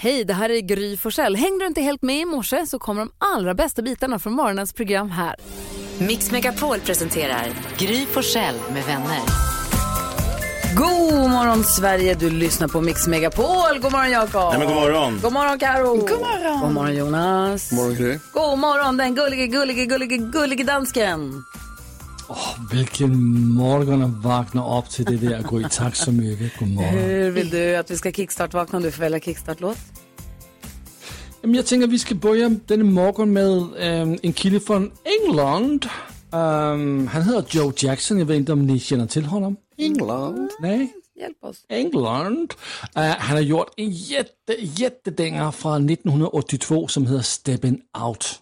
Hej, det här är Gry Forssell. Hängde du inte helt med i morse så kommer de allra bästa bitarna från morgonens program här. Mix Megapol presenterar Gry Forssell med vänner. God morgon Sverige, du lyssnar på Mix Megapol. God morgon Jakob. Nej, men god morgon. God morgon Karo. God morgon. God morgon Jonas. Morgon Gry. God morgon den gullige, gullige, gullige, gullige dansken. Vilken morgon att vakna upp till det där Gry. Tack så mycket. God morgon. Hur vill du att vi ska kickstart-vakna om du får välja kickstart-låt? Jag tänker att vi ska börja denna morgon med ähm, en kille från England. Ähm, han heter Joe Jackson. Jag vet inte om ni känner till honom. England. Nej? Hjälp oss. England. Uh, han har gjort en jätte, jättedänga från 1982 som heter Steppin' Out.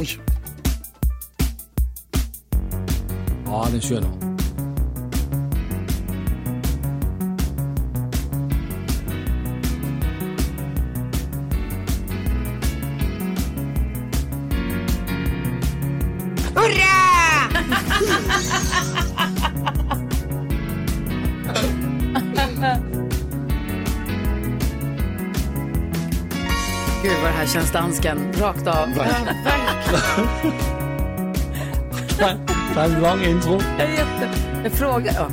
Oj. Ja, den kör nog. Gud vad det här känns dansken. Rakt av. Det är lång intro. Jag jätte... Jag frågar... Ja.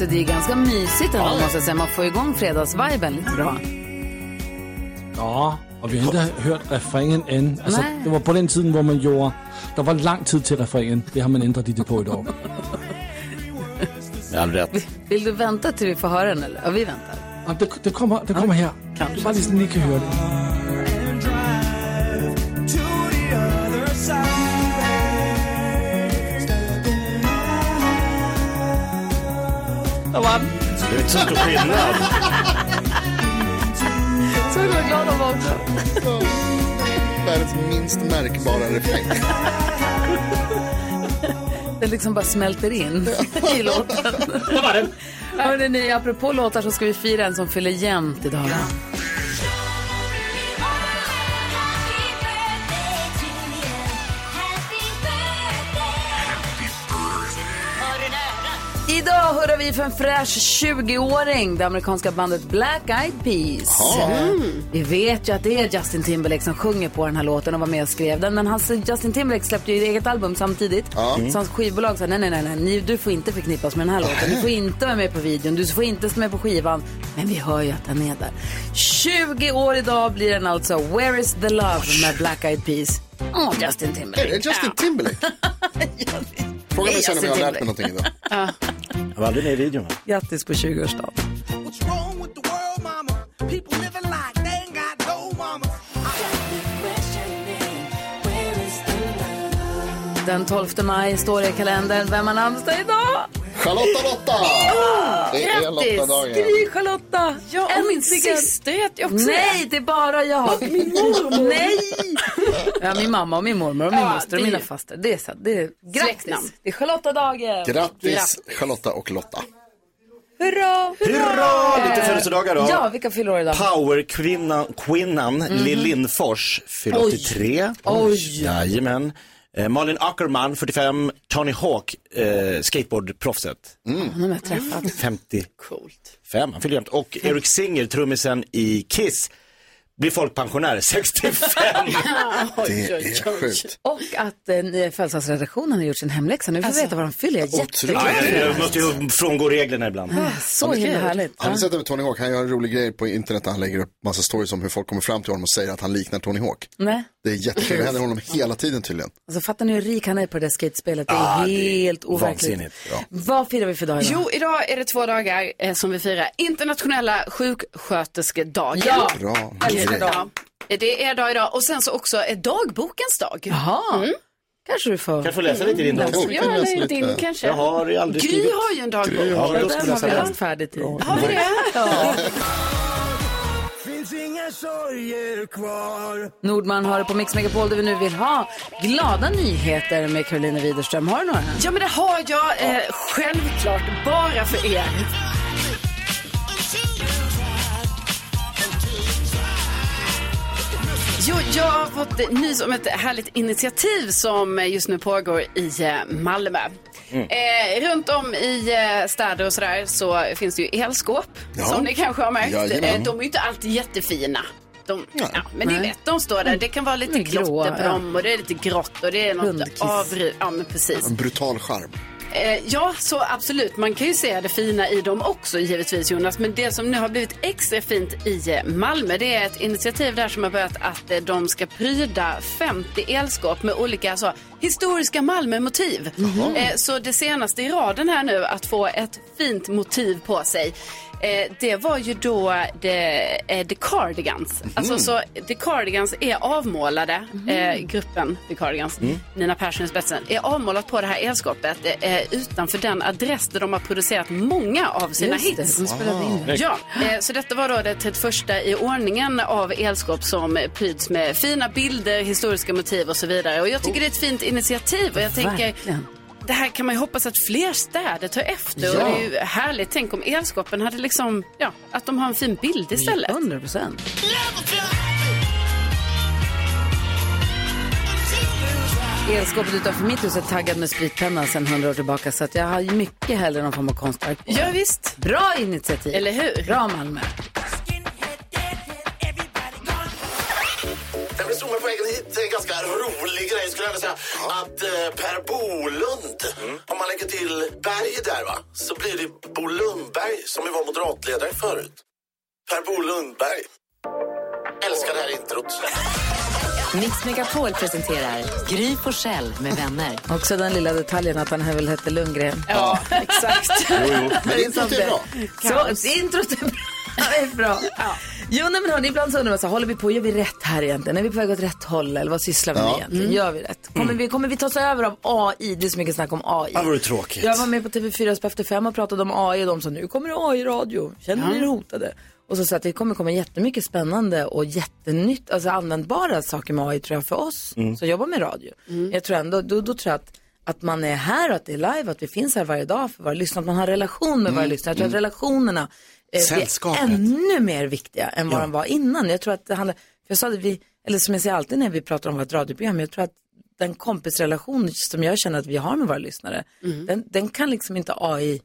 Alltså det är ganska mysigt ändå måste jag säga. Man får igång fredagsviben lite bra. Ja, och vi har inte hört refrängen än. Alltså, Nej. det var på den tiden, hvor man gjorde... Der var lang tid til refrängen. Det har man ændret lite på idag. Med all rätt. Vill du vänta till vi får höra den eller? Ja, vi väntar. Ja, det, det, kommer, det kommer här. Kanske. Lige så ni kan høre det. Var den. Det är inte så stor skillnad. Så himla glad de var också. Världens minst märkbara refräng. Det liksom bara smälter in i låten. Det var den. Hörrni, ni, apropå låtar så ska vi fira en som fyller jämnt idag. Idag hurrar vi för en fräsch 20-åring, det amerikanska bandet Black Eyed Peas. Mm. Vi vet ju att det är Justin Timberlake som sjunger på den här låten och var med och skrev den. Men hans, Justin Timberlake släppte ju ett eget album samtidigt. Så hans skivbolag sa nej, nej, nej, nej, du får inte förknippas med den här låten. Du får inte vara med på videon, du får inte stå med på skivan. Men vi hör ju att den är där. 20 år idag blir den alltså. Where is the love med Black Eyed Peas. Åh, Justin Är Timberlake. det Justin Timberlake? Fråga mig sen om jag har lärt mig någonting idag. Jag var aldrig med i videon. Grattis på 20-årsdagen. Den 12 maj står det i kalendern. Vem har namnsdag idag? Charlotta Lotta! Det är Grattis! Gry Charlotta! Ja, och min syster heter också Nej, det är bara jag. Min mormor. Nej! Ja, min mamma och min mormor och min Ja, moster och mina faster. Det är så. Det är Släktnamn. grattis. Det är Charlotta-dagen. Grattis Charlotta och Lotta. Hurra! Hurra! Lite födelsedagar då. Ja, vilka fyller år idag? Powerkvinnan kvinnan Lill Lindfors fyller Oj. 83. Oj. Jajamän. Eh, Malin Ackerman 45. Tony Hawk, eh, skateboardproffset. Honom har jag träffat. 55. Coolt. Han fyller jämnt. Och Eric Singer, trummisen i Kiss, blir folkpensionär 65. Det är sjukt. Och att eh, födelsedagsredaktionen har gjort sin hemläxa. Nu får vi veta vad de fyller. Otroligt. Jättekul. Ja, jag måste ju frångå reglerna ibland. Så himla härligt. Har ni sett det med Tony Hawk? Han gör en rolig grej på internet där han lägger upp massa stories om hur folk kommer fram till honom och säger att han liknar Tony Hawk. Nej. Det är jättekul, det händer honom hela tiden tydligen. Alltså fattar ni hur rik han är på det där skatespelet? Det är Ja, det är helt overkligt. Ja. Vad firar vi för dag idag? Jo, idag är det två dagar eh, som vi firar internationella sjuksköterskedagen. Ja. Bra. Älskar det är dag idag och sen så också är dagbokens dag. Jaha. Mm. Kanske du får. Kan få läsa lite i din dagbok? Ja, eller din kanske. Jag har aldrig Gry skrivit. har ju en dagbok. Ja, den har vi läst färdigt i. Har vi det? Ja. Nordman har det på Mix Megapol där vi nu vill ha glada nyheter med Carolina Widerström. Har du några? Ja, men det har jag eh, självklart bara för er. Jo, jag har fått nys om ett härligt initiativ som just nu pågår i eh, Malmö. Eh, runt om i eh, städer och sådär så finns det ju elskåp, Ja. som ni kanske har märkt. Jajamän. Eh, de är ju inte alltid jättefina. De, ja, men ni vet, de står där. Det kan vara lite klotter på ja. dem och det är lite grått och det är något avry... Ja, men precis. En brutal charm. Eh, ja, så absolut. Man kan ju se det fina i dem också givetvis Jonas. Men det som nu har blivit extra fint i eh, Malmö det är ett initiativ där som har börjat att eh, de ska pryda 50 elskåp med olika alltså, historiska Malmö-motiv. Eh, så det senaste i raden här nu att få ett fint motiv på sig. Eh, det var ju då The, eh, The Cardigans. Alltså så The Cardigans är avmålade, eh, gruppen The Cardigans, Nina Persson i spetsen, är avmålat på det här elskåpet eh, utanför den adress där de har producerat många av sina Just det, hits. de spelade in det. Ja, så detta var då det 31 i ordningen av elskåp som pryds med fina bilder, historiska motiv och så vidare. Och jag tycker det är ett fint initiativ och jag tänker Verkligen. Det här kan man ju hoppas att fler städer tar efter. Ja. Och det är ju härligt. Tänk om elskåpen hade liksom, ja, att de har en fin bild istället. 100 procent. Elskåpet utanför mitt hus är taggad med spritpenna sedan 100 år tillbaka så att jag har ju mycket hellre någon form av konstverk på. Ja, visst. Bra initiativ. Eller hur? Bra Malmö. Slog mig på vägen hit en ganska rolig grej skulle jag vilja säga. Att eh, Per Bolund, om man lägger till Berg där va, så blir det Bo Lundberg som ju var moderatledare förut. Per Bo Lundberg. Älskar det här introt. Mix Megapol presenterar Gry Forssell med vänner. Också den lilla detaljen att han väl hette Lundgren. Ja, exakt. Men introt är bra. Så introt är bra. Det är bra. Jo, nej, men hörni, ibland så undrar man så här, håller vi på, gör vi rätt här egentligen? Är vi på väg åt rätt håll eller vad sysslar vi med Ja. egentligen? Gör vi rätt? Kommer, vi, kommer vi tas över av AI? Det är så mycket snack om AI. Det vore tråkigt. Jag var med på TV4 på Efter fem och pratade om AI och de sa nu kommer det AI-radio. Känner ni er hotade? Och så sa att det kommer komma jättemycket spännande och jättenytt, alltså användbara saker med AI tror jag för oss som jobbar med radio. Jag tror ändå, då, då tror jag att, att man är här och att det är live, att vi finns här varje dag för våra lyssnare, att man har relation med våra lyssnare. Jag tror att relationerna Sällskapet. är ännu mer viktiga än vad de var innan. Jag tror att det handlar, för jag sa det, vi, eller som jag säger alltid när vi pratar om vårt radioprogram, jag tror att den kompisrelation som jag känner att vi har med våra lyssnare, den, den kan liksom inte AI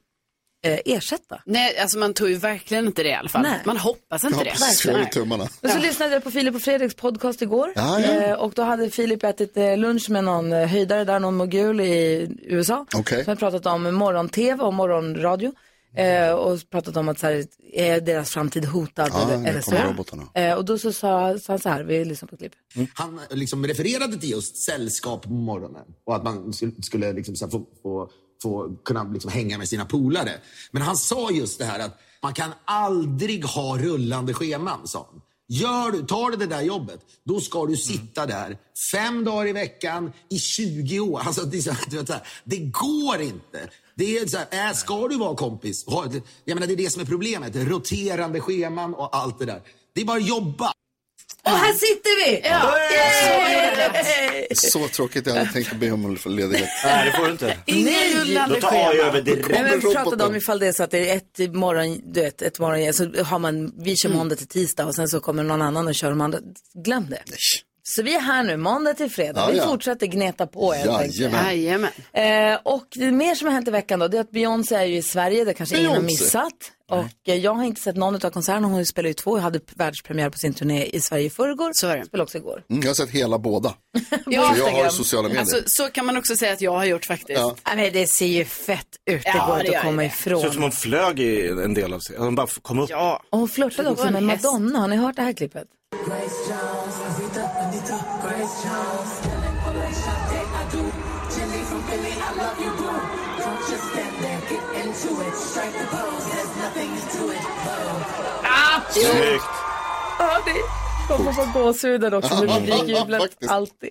eh, ersätta. Nej, alltså man tror ju verkligen inte det i alla fall. Nej. Man hoppas inte Ja, det. precis. Jag håller tummarna. Men så lyssnade jag på Filip och Fredriks podcast igår. Ja, ja. Eh, och då hade Filip ätit eh, lunch med någon eh, höjdare där, någon mogul i USA. Okej. Som har pratat om morgon-tv och morgonradio. Eh, och pratat om att så här, är deras framtid hotad Ja, eller, eller så. Eh, och då så sa, sa han så här, vi lyssnar på ett klipp. Han liksom refererade till just sällskap på morgonen och att man skulle, liksom så här få, få, få kunna liksom hänga med sina polare. Men han sa just det här att man kan aldrig ha rullande scheman, sa han. Gör du, tar du det där jobbet, då ska du sitta där fem dagar i veckan i 20 år. Alltså, det, så, det går inte. Det är så här, äh, ska du vara kompis? Jag menar, det är det som är problemet. Roterande scheman och allt det där. Det är bara att jobba. Och här sitter vi! Så tråkigt, jag hade tänkt be om ledighet. Nej, det får du inte. Nej, Då tar AI över direkt. Nej, men vi pratade om ifall det är så att det är ett morgon, du vet, ett morgon, så har man, vi kör måndag till tisdag och sen så kommer någon annan och kör de andra. Glöm det. Så vi är här nu, måndag till fredag. Ja, vi ja. fortsätter gneta på helt enkelt. Jajamän. Eh, och det mer som har hänt i veckan då, det är att Beyoncé är ju i Sverige, det kanske ingen har Beyoncé. missat. Och eh, jag har inte sett någon av konserterna, hon spelar ju två, jag hade världspremiär på sin turné i Sverige i förrgår. Så är det. Spelade också igår. Mm, jag har sett hela båda. Ja, Så jag har sociala medier. Alltså, så kan man också säga att jag har gjort faktiskt. Ja. Nej, men det ser ju fett ut, det Ja, går inte att komma det. Det ser ut som ifrån. hon flög i en del av sig. Hon bara kom upp. Ja. Och hon flörtade också med. Madonna, har ni hört det här klippet? Snyggt. Ja, det kommer få gåshuden också, men vi jublar Faktiskt. alltid.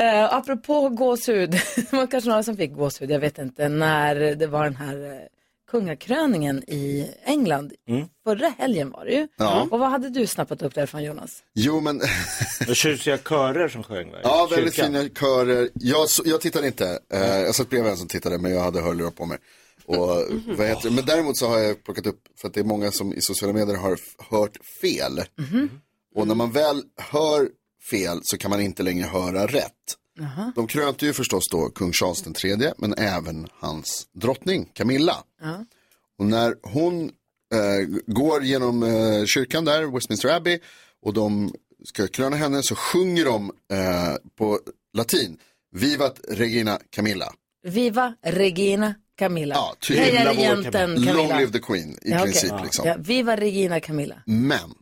Uh, apropå gåshud, det var kanske några som fick gåshud, jag vet inte, när det var den här uh, kungakröningen i England. Förra helgen var det ju. Ja. Och vad hade du snappat upp därifrån Jonas? Jo men, Och tjusiga körer som sjöng va? i ja väldigt kyrkan. fina körer. Jag, jag tittade inte, eh, jag satt bredvid en som tittade men jag hade hörlurar på mig. Och, vad heter, det? men däremot så har jag plockat upp, för att det är många som i sociala medier har hört fel. Och när man väl hör fel så kan man inte längre höra rätt. De krönte ju förstås då kung Charles den tredje, men även hans drottning Camilla. Och när hon eh, går genom eh, kyrkan där, Westminster Abbey, och de ska kröna henne så sjunger de eh, på latin, Vivat Regina Camilla. Viva Regina Camilla. Ja, typ. Heja regenten Long Camilla. live the Queen i Ja, princip. Liksom. Ja, Viva Regina Camilla. Men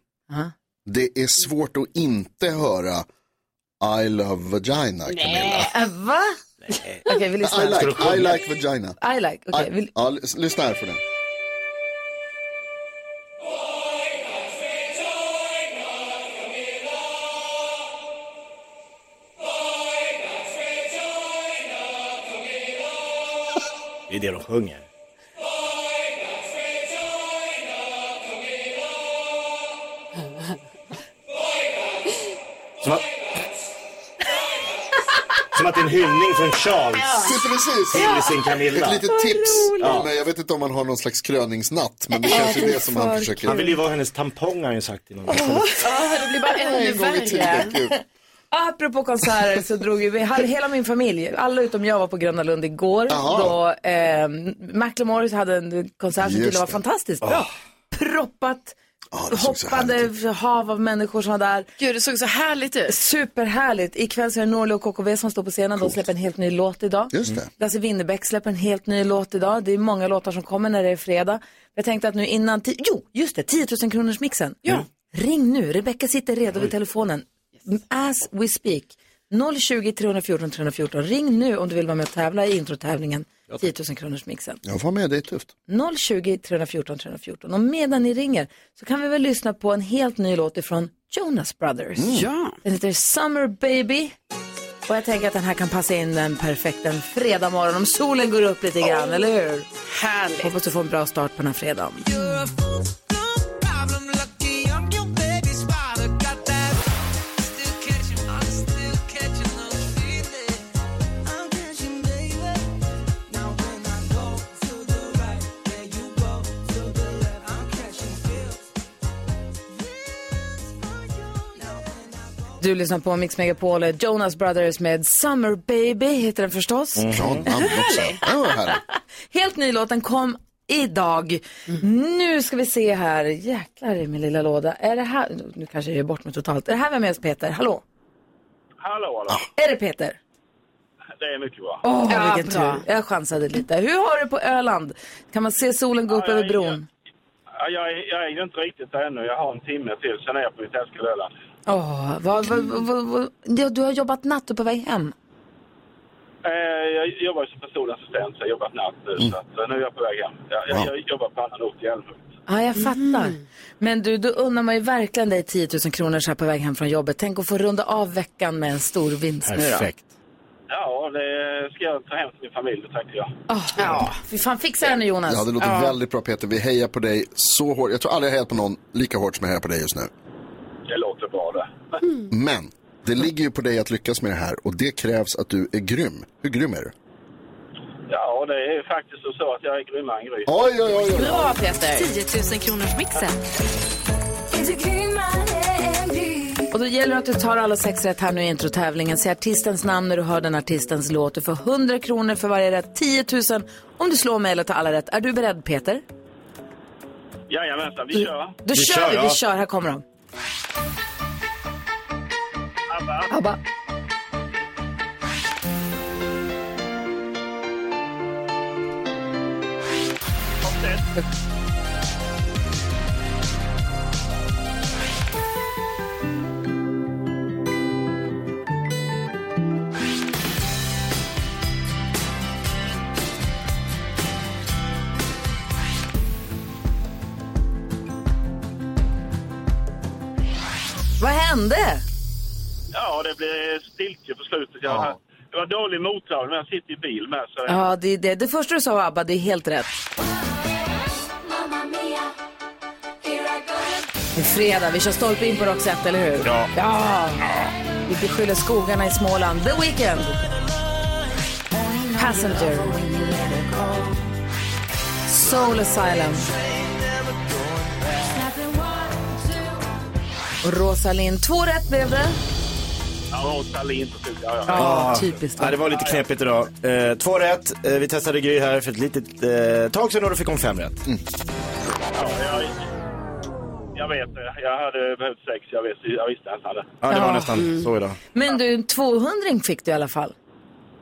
det är svårt att inte höra I love vagina Camilla. Äh, va? Okej, vi I like, I like vagina. I like. Okej, I, vi... ja, lys- lyssna här för den. Det är det de sjunger. Som att, som att det är en hyllning från Charles Så Precis. till sin Camilla. Ett litet tips. Men jag vet inte om man har någon slags kröningsnatt. Men det kanske är det som han för försöker. Han vill ju vara hennes tampong har han ju sagt i någon. Ja, det blir bara ännu En gång i värre. tiden. Gud. Apropå konserter så drog ju vi, hela min familj, alla utom jag var på Gröna Lund igår. Jaha. Då eh, Macklemore hade en konsert som Just tydligen var det. fantastiskt bra. Proppat, Så hoppande hav av människor som var där. Gud, det såg så härligt ut. Superhärligt. Ikväll så är det Norli och KKV som står på scenen. De släpper en helt ny låt idag. Just det. Lasse Winnerbäck släpper en helt ny låt idag. Det är många låtar som kommer när det är fredag. Jag tänkte att nu innan, ti- jo just det, 10 000 kronors mixen. Ja. Ring nu, Rebecka sitter redo vid telefonen. As we speak. 020 314 314. Ring nu om du vill vara med och tävla i introtävlingen 10 000 kronors mixen. Jag får med, det är tufft. 020 314 314. Och medan ni ringer så kan vi väl lyssna på en helt ny låt ifrån Jonas Brothers. Ja. Den heter Summer Baby. Och jag tänker att den här kan passa in en perfekt en fredag morgon om solen går upp lite grann, eller hur? Härligt. Hoppas du får en bra start på den här fredagen. Du lyssnar på Mix Megapol, Jonas Brothers med Summer Baby heter den förstås. Vad härligt. Helt ny låt, den kom idag. Nu ska vi se här, jäklar i min lilla låda. Är det här, nu kanske jag är bort mig totalt. Är det här vem är med oss Peter? Hallå? Hallå, hallå. Är det Peter? Det är mycket bra. Åh, Ja, vilken bra. tur. Jag chansade lite. Hur har du på Öland? Kan man se solen gå upp Ja, över bron? Ja, jag, är- jag är inte riktigt där ännu. Jag har en timme till, sen är jag på mitt älskade Öland. Åh, vad, vad, vad, vad, ja, du har jobbat natt och på väg hem. Eh, jag jobbar som personlig assistent, så jag har jobbat natt nu. Så att, eh, nu är jag på väg hem. Jag, jag, jag jobbar på annan ort i Älmhult. Ja, jag fattar. Men du, då undrar man ju verkligen dig 10 000 kronor så här på väg hem från jobbet. Tänk att få runda av veckan med en stor vinst nu då. Perfekt. Ja, det ska jag ta hem till min familj, tänkte jag. Ja, fy fan fixa det nu Jonas. Ja, det låter väldigt bra Peter. Vi hejar på dig så hårt. Jag tror aldrig jag hejat på någon lika hårt som jag hejar på dig just nu. Det låter bra det. Men det ligger ju på dig att lyckas med det här och det krävs att du är grym. Hur grym är du? Ja, det är faktiskt så att jag är grymmare än Gry. Oj, oj, oj. oj. Bra Peter. 10 000 kronors mixen. Och då gäller det att du tar alla sex rätt här nu i introtävlingen. Säg artistens namn när du hör den artistens låt. Du får 100 kronor för varje rätt, 10 000 om du slår mig eller tar alla rätt. Är du beredd Peter? Jajamensan, vi kör. Då kör, kör, vi, vi kör. Här kommer de. Abba, Abba. Vad hände? Ja, det blir stiltje på slutet. Jag, Det var dålig mottagning, men jag sitter i bil med. Så Ja, det, är det, det första du sa var ABBA, det är helt rätt. Det är fredag, vi kör stolpe in på Roxette, eller hur? Ja. ja. Vi beskyller skogarna i Småland. The Weeknd. Passenger. Soul Asylum. Och Rosalind. Två rätt blev det. Ja, Stalin på slutet. Ja, ja. Ja, typiskt. Ja, det var lite knepigt idag. Eh, två rätt. Eh, vi testade Gry här för ett litet eh, tag sedan och då fick hon fem rätt. Ja, jag, jag vet det. Jag hade behövt sex. Jag, vet, jag visste att jag hade. Ja, det var Ja. nästan Mm. så idag. Men du, en 200 fick du i alla fall.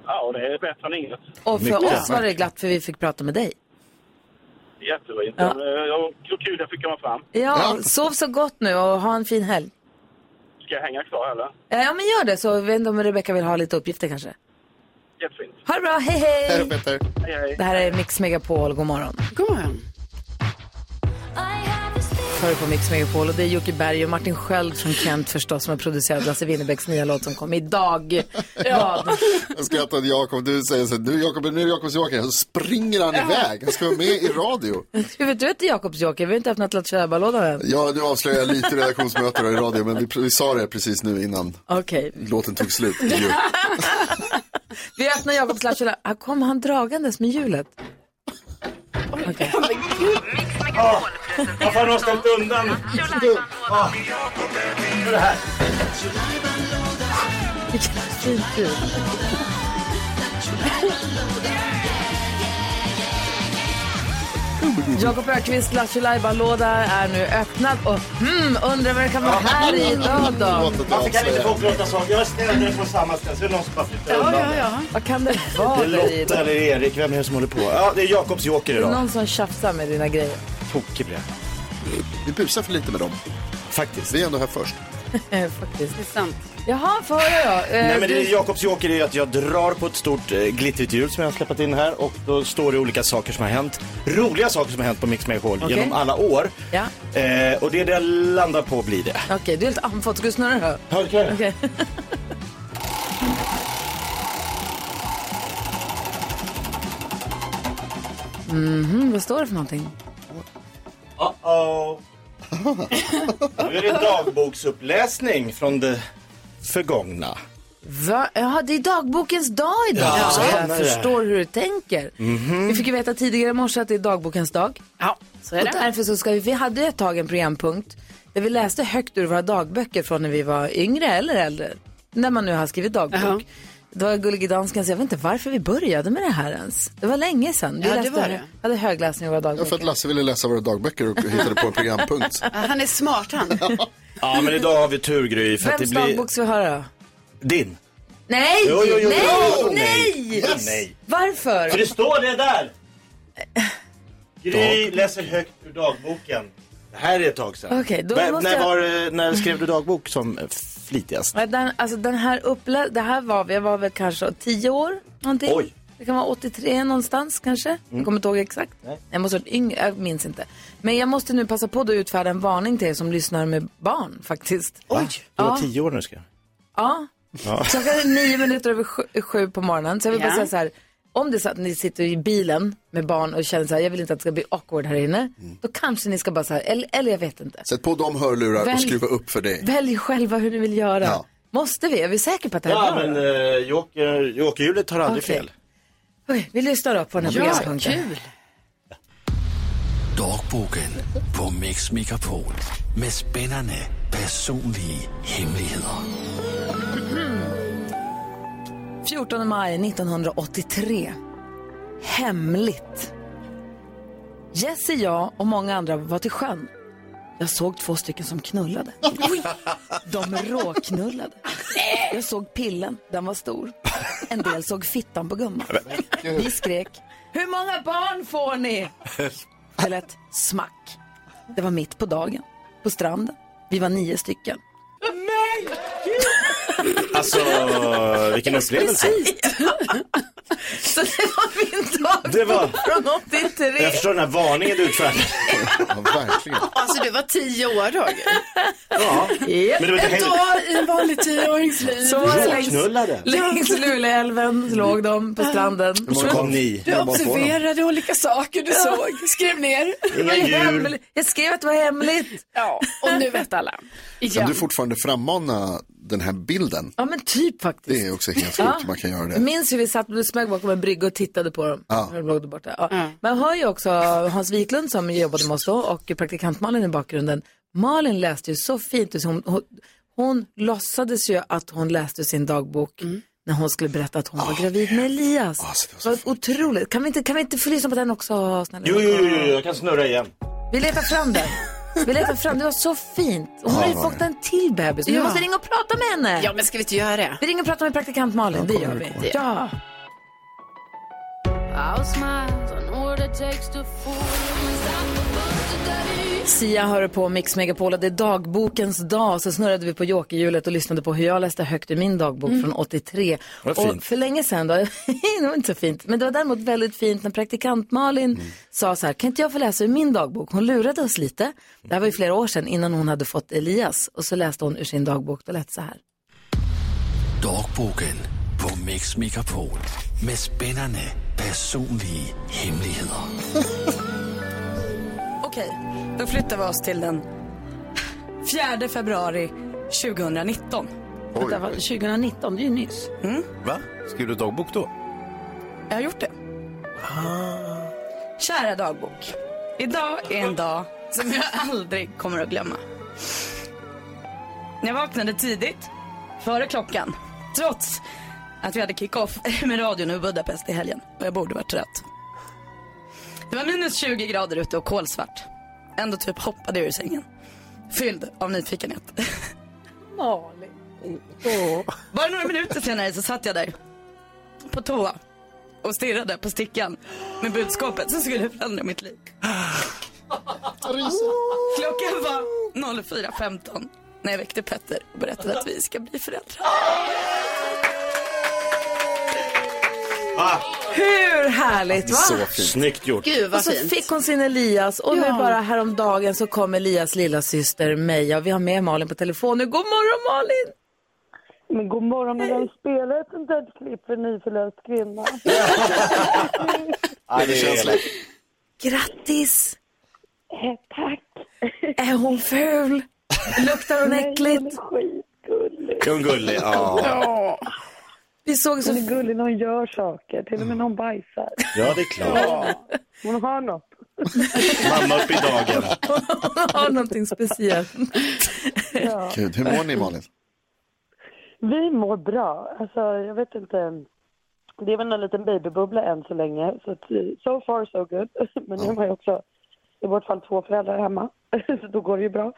Ja, och det är bättre än inget. Och för Mycket. oss var det glatt för vi fick prata med dig. Jättefint. Ja. Ja. Kul jag fick komma fram. Ja, sov så gott nu och ha en fin helg. Ska jag hänga kvar eller? Ja, men gör det så. Vet inte om Rebecca vill ha lite uppgifter kanske. Jättefint. Ha det bra, hej hej! Hej då Peter. Hej, hej. Det här är Mix Megapol, god morgon. God morgon. Hör på Mix Megapol och det är Jocke Berg och Martin Sköld från Kent förstås som har producerat Lasse Winnerbäcks nya låt som kom idag. Vad? Jag skrattar att Jakob, du säger så nu Jakob, nu är det Jakobs Joker, så springer han iväg. Han ska vara med i radio. Hur vet du att det är Jakobs Joker? Vi har inte öppnat Lattjo-lådan än. Ja, du avslöjar lite redaktionsmöten i radio, men vi, vi sa det precis nu innan Okej, låten tog slut. Vi öppnar Jakobs Lattjo Här kommer han dragandes med hjulet. Okej. Varför har du ställt undan? Vilket fint ljud. Jakob Öqvists Lattjo låda är nu öppnad och hmm, undrar vad det kan vara här i idag då? Varför kan inte folk låta saker? Jag ställde det på samma ställe så är det någon som bara flyttar undan det. Vad kan det vara Det är där i Lotta eller Erik, vem är det som håller på? Ja, det är Jakobs Joker Det är idag. någon som tjafsar med dina grejer. Tokig jag. Vi busar för lite med dem. Faktiskt. Vi är ändå här först. Eh, Faktiskt. Det är sant. Jaha, få höra då. Eh, Nej men det är Jakobs Joker är att jag drar på ett stort eh, glittrigt hjul som jag har släppt in här och då står det olika saker som har hänt. Roliga saker som har hänt på Mix Megapol Okej. genom alla år. Ja, Eh, och det det jag landar på blir det. okej, du är lite andfådd. Ska du snurra då? Ja, det kan jag. Okej. Mhm, vad står det för någonting? Uh-oh. nu är det dagboksuppläsning från det förgångna. Va? Ja, det är dagbokens dag idag. Ja, så jag förstår hur du tänker. Vi fick ju veta tidigare i morse att det är dagbokens dag. Ja, så är Och det. därför så ska vi, vi hade ett tag en programpunkt där vi läste högt ur våra dagböcker från när vi var yngre eller äldre. När man nu har skrivit dagbok. Det var Gullige Danskans, jag vet inte varför vi började med det här ens. Det var länge sedan. Vi Ja, det läste, var det. hade högläsning i våra Ja, dagböcker. för att Lasse ville läsa våra dagböcker och hittade på en programpunkt. Ja, Han är smart han. Ja men idag har vi tur Gry för att det Vems blir dagbok ska vi höra din. Nej! Jo, jo, jo, nej! jo, nej! nej. Nej. Varför? För det står det där! Gry läser högt ur dagboken. Det här är ett tag sedan. Då När- måste när, jag- var, när skrev du dagbok som flitigast? Ja, Den, alltså den här upplä- det här var, jag var väl kanske 10 år någonting. Oj. Det kan vara 83 någonstans kanske. Jag kommer inte ihåg exakt. Jag måste ha yngre, jag minns inte. Men jag måste nu passa på att utfärda en varning till er som lyssnar med barn faktiskt. Oj! Du var Ja. tio år när du skrev. Ja. Klockan är nio minuter över sju, sju på morgonen. Så jag vill bara Ja. säga så här. Om det är så att ni sitter i bilen med barn och känner så här, jag vill inte att det ska bli awkward här inne. Då kanske ni ska bara så här, eller, eller jag vet inte. Sätt på de hörlurar och Välj- skruva upp för dig. Välj själva hur ni vill göra. Ja. Måste vi? Är vi säkra på att det här Ja är bra? men uh, Joker, Jokerhjulet har aldrig Okej. fel. Okej, vi lyssnar då på den här Ja, programpunkten. kul. Dagboken på Mix Megapol med spännande personliga hemligheter. 14 maj 1983. Hemligt. Jesse, jag och många andra var till sjön. Jag såg två stycken som knullade. De råknullade. Jag såg pillen, den var stor. En del såg fittan på gumman. Vi skrek, hur många barn får ni? Det lät smack. Det var mitt på dagen, på stranden. Vi var nio stycken. Alltså vilken upplevelse. Så det var min dag Det var- från 83. Jag förstår den här varningen du utfärdade. Ja, verkligen. Alltså du var tio år Roger. Ja. Men det var inte En dag i en vanlig tioårings liv. Så var det längs, längs Luleälven låg de på stranden. Och så kom ni. Du observerade olika saker du såg, skrev ner. Det var Inga djur. hemligt. Jag skrev att det var hemligt. Ja, och nu vet alla. Kan Igen. du fortfarande frammana den här bilden? Ja men typ faktiskt. Det är också helt sjukt hur man kan göra Jag det. minns hur vi satt och smög bakom en brygga och tittade på dem. Ja. När de låg borta. Ja. Man hör ju också Hans Wiklund som jobbade med oss då och praktikant Malin i bakgrunden. Malin läste ju så fint. Hon, hon, hon låtsades ju att hon läste sin dagbok när hon skulle berätta att hon var gravid med Elias. Så det det var var otroligt. Kan vi, inte, kan vi inte få lyssna på den också? Snälla? Jo, jo, jo, jo, jag kan snurra igen. Vi letar fram den. Vi letar fram, det var så fint. Och hon har ju fått en till bebis. Vi Ja. måste ringa och prata med henne. Ja, men ska vi inte göra det? Vi ringer och pratar med praktikant Malin, det gör vi. Ja. Sia hör på Mix Megapol och det är dagbokens dag. Så snurrade vi på jokerhjulet och lyssnade på hur jag läste högt i min dagbok från 83. Vad och fint. för länge sedan då, det var inte så fint, men det var däremot väldigt fint när praktikant Malin sa så här, kan inte jag få läsa ur min dagbok? Hon lurade oss lite. Det här var ju flera år sedan innan hon hade fått Elias. Och så läste hon ur sin dagbok, då lät så här. Dagbogen på Mix Megapol med spännande personliga hemligheter. Okej, då flyttar vi oss till den 4 februari 2019. Det var 2019, det är ju nyss. Va? Skrev du dagbok då? Jag har gjort det. Kära dagbok. Idag är en dag som jag aldrig kommer att glömma. Jag vaknade tidigt, före klockan, trots att vi hade kick-off med radion i Budapest i helgen och jag borde varit trött. Det var minus 20 grader ute och kolsvart. Ändå typ hoppade jag ur sängen. Fylld av nyfikenhet. Malin. Bara några minuter senare så satt jag där på toa och stirrade på stickan med budskapet som skulle förändra mitt liv. Klockan var 04.15 när jag väckte Petter och berättade att vi ska bli föräldrar. Hur härligt va? Så fint. Snyggt gjort. Gud Och vad så fint. fick hon sin Elias och nu Ja. bara häromdagen så kom Elias lilla syster Meja. Vi har med Malin på telefon nu. God morgon Malin! Men god morgon, men jag spelar ett sånt där klipp för nyförlöst kvinna. Ja, det känns lätt. Grattis! Eh, Tack. Är hon ful? Luktar hon Nej, hon äckligt? är skitgullig. Kung Gullig, ja. Vi såg så Hon är gullig när hon gör saker, till och med när hon bajsar. Ja, det är klart. Hon har något. Mamma upp i dagen. hon har någonting speciellt. Ja. Gud, hur mår ni Malin? Vi mår bra. Alltså, jag vet inte. Det är väl en liten babybubbla än så länge. Så att, so far so good. Men nu har ju också i vårt fall två föräldrar hemma. Så då går det ju bra.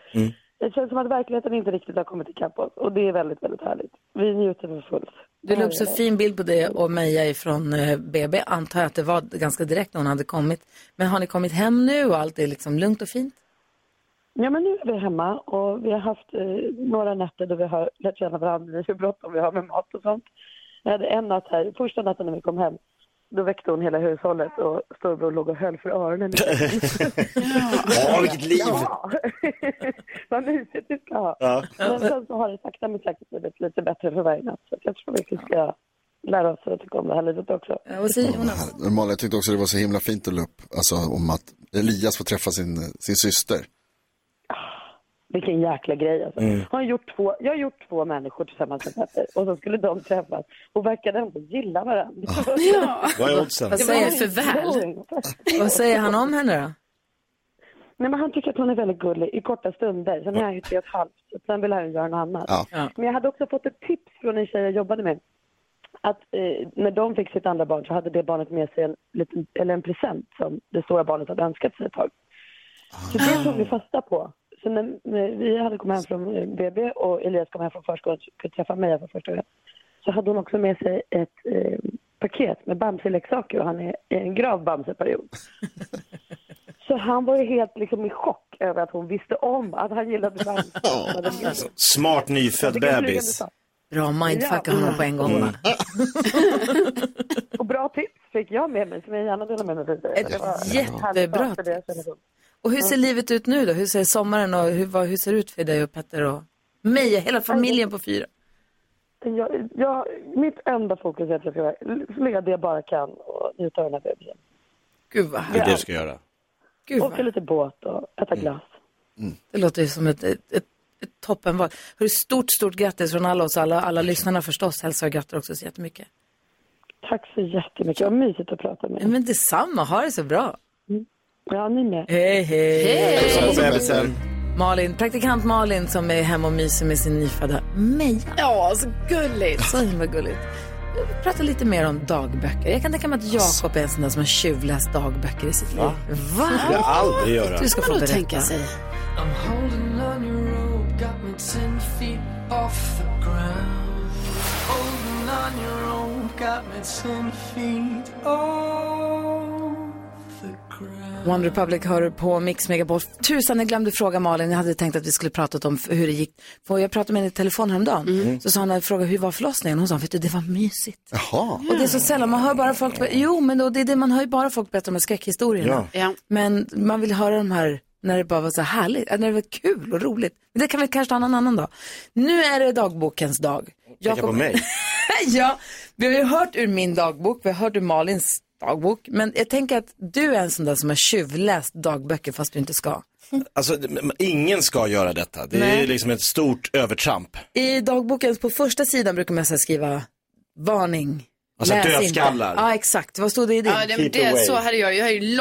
Det känns som att verkligheten inte riktigt har kommit ikapp oss. Och det är väldigt, väldigt härligt. Vi njuter för fullt. Du la upp så fin bild på det och Meja ifrån eh, BB. Antar jag att det var ganska direkt när hon hade kommit. Men har ni kommit hem nu och allt är liksom lugnt och fint? Ja, men nu är vi hemma och vi har haft eh, några nätter då vi har lärt känna varandra hur bråttom vi har med mat och sånt. Jag hade en natt här, första natten när vi kom hem, då väckte hon hela hushållet och storbror låg och höll för öronen. Ja, vilket liv. Ja, vad mysigt vi ska ha. Ja. Men sen så har det sakta men säkert blivit lite bättre för varje natt. Så jag tror vi ska lära oss att tycka om det här livet också. Ja, Malin, jag tyckte också det var så himla fint att upp, alltså om att Elias får träffa sin, sin syster. Vilken jäkla grej alltså. Har jag, gjort två, jag har gjort två människor tillsammans med Petter och så skulle de träffas och verkade ändå gilla varandra. Ja. Vad är oddsen? Vad säger, för väl. vad säger han om henne då? Nej, men han tycker att hon är väldigt gullig i korta stunder. Sen är han ju tre och ett halvt, så sen vill han göra något annat. Ja. Men jag hade också fått ett tips från en tjej jag jobbade med. Att eh, när de fick sitt andra barn så hade det barnet med sig en, liten, eller en present som det stora barnet hade önskat sig ett tag. Så det tog vi fasta på. Så när, vi hade kommit hem från eh, BB och Elias kom hem från förskolan och skulle träffa mig för första gången. Så hade hon också med sig ett eh, paket med Bamse-leksaker och han är i en grav Bamse-period. Så han var ju helt liksom i chock över att hon visste om att han gillade Bamse. Smart nyfödd bebis. Bra mindfucka Ja. honom på en gång va? Och bra tips fick jag med mig som jag gärna delar med mig vidare. Ett jättebra relation. Och hur ser livet ut nu då? Hur ser sommaren och hur, vad, hur ser det ut för dig och Petter och mig, hela familjen på fyra? Jag, jag, mitt enda fokus är att jag ska vara ledig jag bara kan och njuta av den här bebisen. Gud vad Det är det du ska göra. Gud, Åka lite båt och äta glass. Det låter ju som ett, ett, ett, ett toppenval. Hörru, stort, stort grattis från alla oss, alla, alla lyssnarna förstås. Hälsar och grattar också så jättemycket. Tack så jättemycket. Vad mysigt att prata med Ja, men detsamma, ha det så bra. Ja, ni med. Hej, hej. Hej. Bebisen. Malin, praktikant Malin som är hemma och myser med sin nyfödda Meja. Ja, så gulligt. Så himla gulligt. Vi pratar lite mer om dagböcker. Jag kan tänka mig att Jakob är en sån där som har tjuvläst dagböcker i sitt liv. Va? Det skulle jag aldrig göra. Du ska få berätta. tänka sig? One Republic hör på Mix Megapol. Tusan, jag glömde fråga Malin. Jag hade tänkt att vi skulle prata om hur det gick. För jag pratade med henne i telefon häromdagen. Mm. Så sa hon, fråga hur var förlossningen? Hon sa, vet du, det var mysigt. Jaha. Och det är så sällan, man hör bara folk, jo men då, det är det, man hör ju bara folk berätta om skräckhistorierna. Ja. Men man vill höra de här när det bara var så härligt, när det var kul och roligt. Men det kan vi kanske ta en annan dag. Nu är det dagbokens dag. Tänka på mig. ja, vi har ju hört ur min dagbok, vi har hört ur Malins dagbok. Men jag tänker att du är en sån där som har tjuvläst dagböcker fast du inte ska. Alltså, ingen ska göra detta. Det är Nej. liksom ett stort övertramp. I dagboken på första sidan brukar man så skriva varning. Alltså, läs dödskallar. inte. Ja, exakt. Vad stod det i din? Ja, det, det, så hade jag. Jag har ju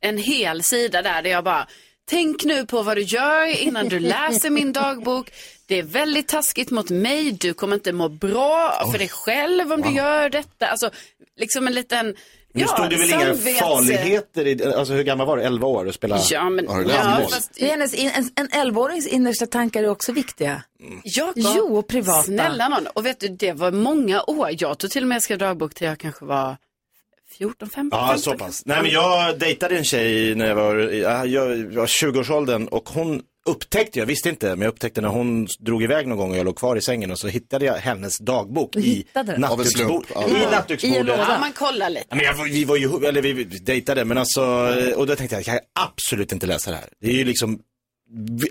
en hel sida där, där jag bara, tänk nu på vad du gör innan du läser min dagbok. Det är väldigt taskigt mot mig, du kommer inte må bra för dig själv om du gör detta. Alltså, liksom en liten, Nu stod det väl inga farligheter i, alltså hur gammal var du? 11 år och spela? Ja, men- ja, fast- hennes, en, en 11-årings innersta tankar är också viktiga. Jakob, Jo, och privata. Snälla någon. Och vet du, det var många år. Jag tog till och med skrev dagbok till jag kanske var 14, 15. Ja, så pass. Nej, men jag dejtade en tjej när jag var, ja, jag var 20-årsåldern och hon upptäckte, jag visste inte, men jag upptäckte när hon drog iväg någon gång och jag låg kvar i sängen och så hittade jag hennes dagbok i nattduksbordet. ja. I en nattduksbordet. Ja, man kollar lite. Men jag, vi var ju, eller vi dejtade, men alltså, och då tänkte jag, jag kan absolut inte läsa det här. Det är ju liksom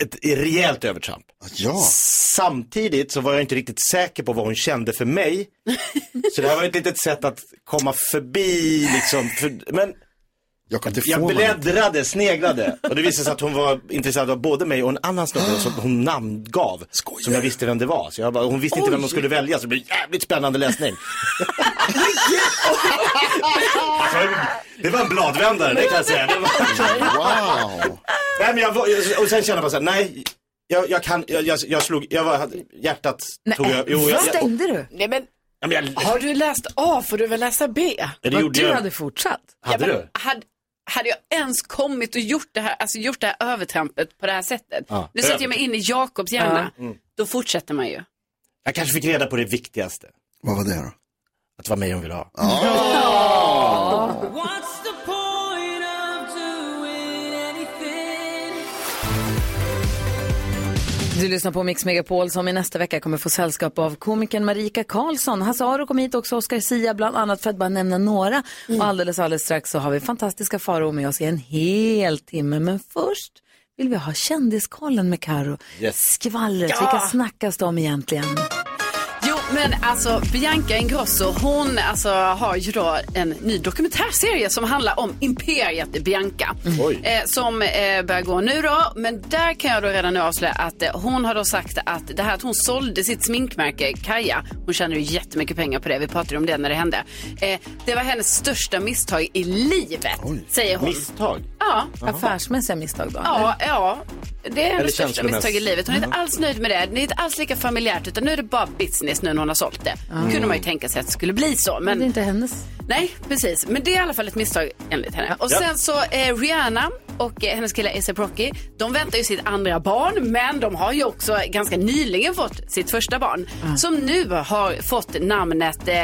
ett rejält övertramp. Ja. Samtidigt så var jag inte riktigt säker på vad hon kände för mig. Så det här var ett litet sätt att komma förbi liksom, för, men Jag, kan inte jag få man. bläddrade, sneglade och det visade sig att hon var intresserad av både mig och en annan snubbe som hon namngav. Som jag visste vem det var. Så jag bara, hon visste inte vem hon skulle välja så det blev jävligt spännande läsning. Alltså, det var en bladvändare, det kan jag säga. Var... Wow. Nej, men jag var, och sen kände jag bara så här, nej, jag, jag kan, jag, jag, jag slog, jag var, hjärtat tog jag, jo, jag, jag, stängde du? Nej, men, ja, men jag, har du läst A får du väl läsa B? ja, det Vad gjorde du jag. hade fortsatt. Hade men du? Hade, hade jag ens kommit och gjort det här, alltså gjort det här övertrampet på det här sättet. Ja. Nu sätter jag mig in i Jakobs hjärna. Mm. Då fortsätter man ju. Jag kanske fick reda på det viktigaste. Vad var det då? Att det var mig hon ville ha. What's Du lyssnar på Mix Megapol som i nästa vecka kommer få sällskap av komikern Marika Karlsson. Hasse Aro kom hit också, Oscar Sia bland annat för att bara nämna några. Och alldeles, alldeles strax så har vi fantastiska Faro med oss i en hel timme. Men först vill vi ha kändiskollen med Karo. Yes. Skvallret, Ja! vilka snackas om egentligen? Men alltså Bianca Ingrosso, hon alltså, har ju då en ny dokumentärserie som handlar om imperiet Bianca. Oj. Eh, som eh, börjar gå nu då, men där kan jag då redan nu avslöja att eh, hon har då sagt att det här att hon sålde sitt sminkmärke Kaja, hon tjänar ju jättemycket pengar på det, vi pratade om det när det hände. Eh, det var hennes största misstag i livet, säger hon. Misstag? Ja. Affärsmässiga misstag då? Ja, ja. Det är hennes största misstag i livet. Hon är inte alls nöjd med det. Det är inte alls lika familjärt utan nu är det bara business nu när hon har sålt det. kunde man ju tänka sig att det skulle bli så. Men det är Men inte hennes. nej, precis. Men det är i alla fall ett misstag enligt henne. Och sen så eh, Rihanna och eh, hennes kille A$AP Rocky, de väntar ju sitt andra barn men de har ju också ganska nyligen fått sitt första barn. Som nu har fått namnet eh,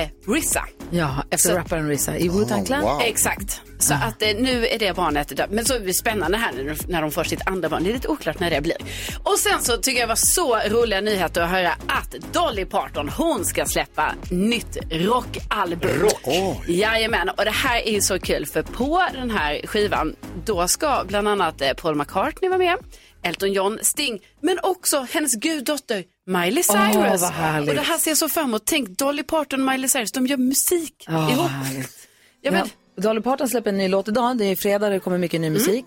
eh, Rissa. Ja, efter Så- rapparen Risa i Wu-Tang Clan. wow. Exakt. Så att eh, nu är det barnet dött. Men så är det spännande här nu när de får sitt andra barn. Det är lite oklart när det blir. Och sen så tycker jag det var så roliga nyheter att höra att Dolly Parton, hon ska släppa nytt rockalbum. Rock? Jajamän, och det här är ju så kul för på den här skivan då ska bland annat eh, Paul McCartney vara med. Elton John, Sting, men också hennes guddotter Miley Cyrus. vad härligt. och det här ser jag så fram emot. Tänk Dolly Parton och Miley Cyrus, de gör musik Ja, ihop. härligt. Ja, men, Ja, Dolly Parton släpper en ny låt idag. Det är fredag, det kommer mycket ny musik.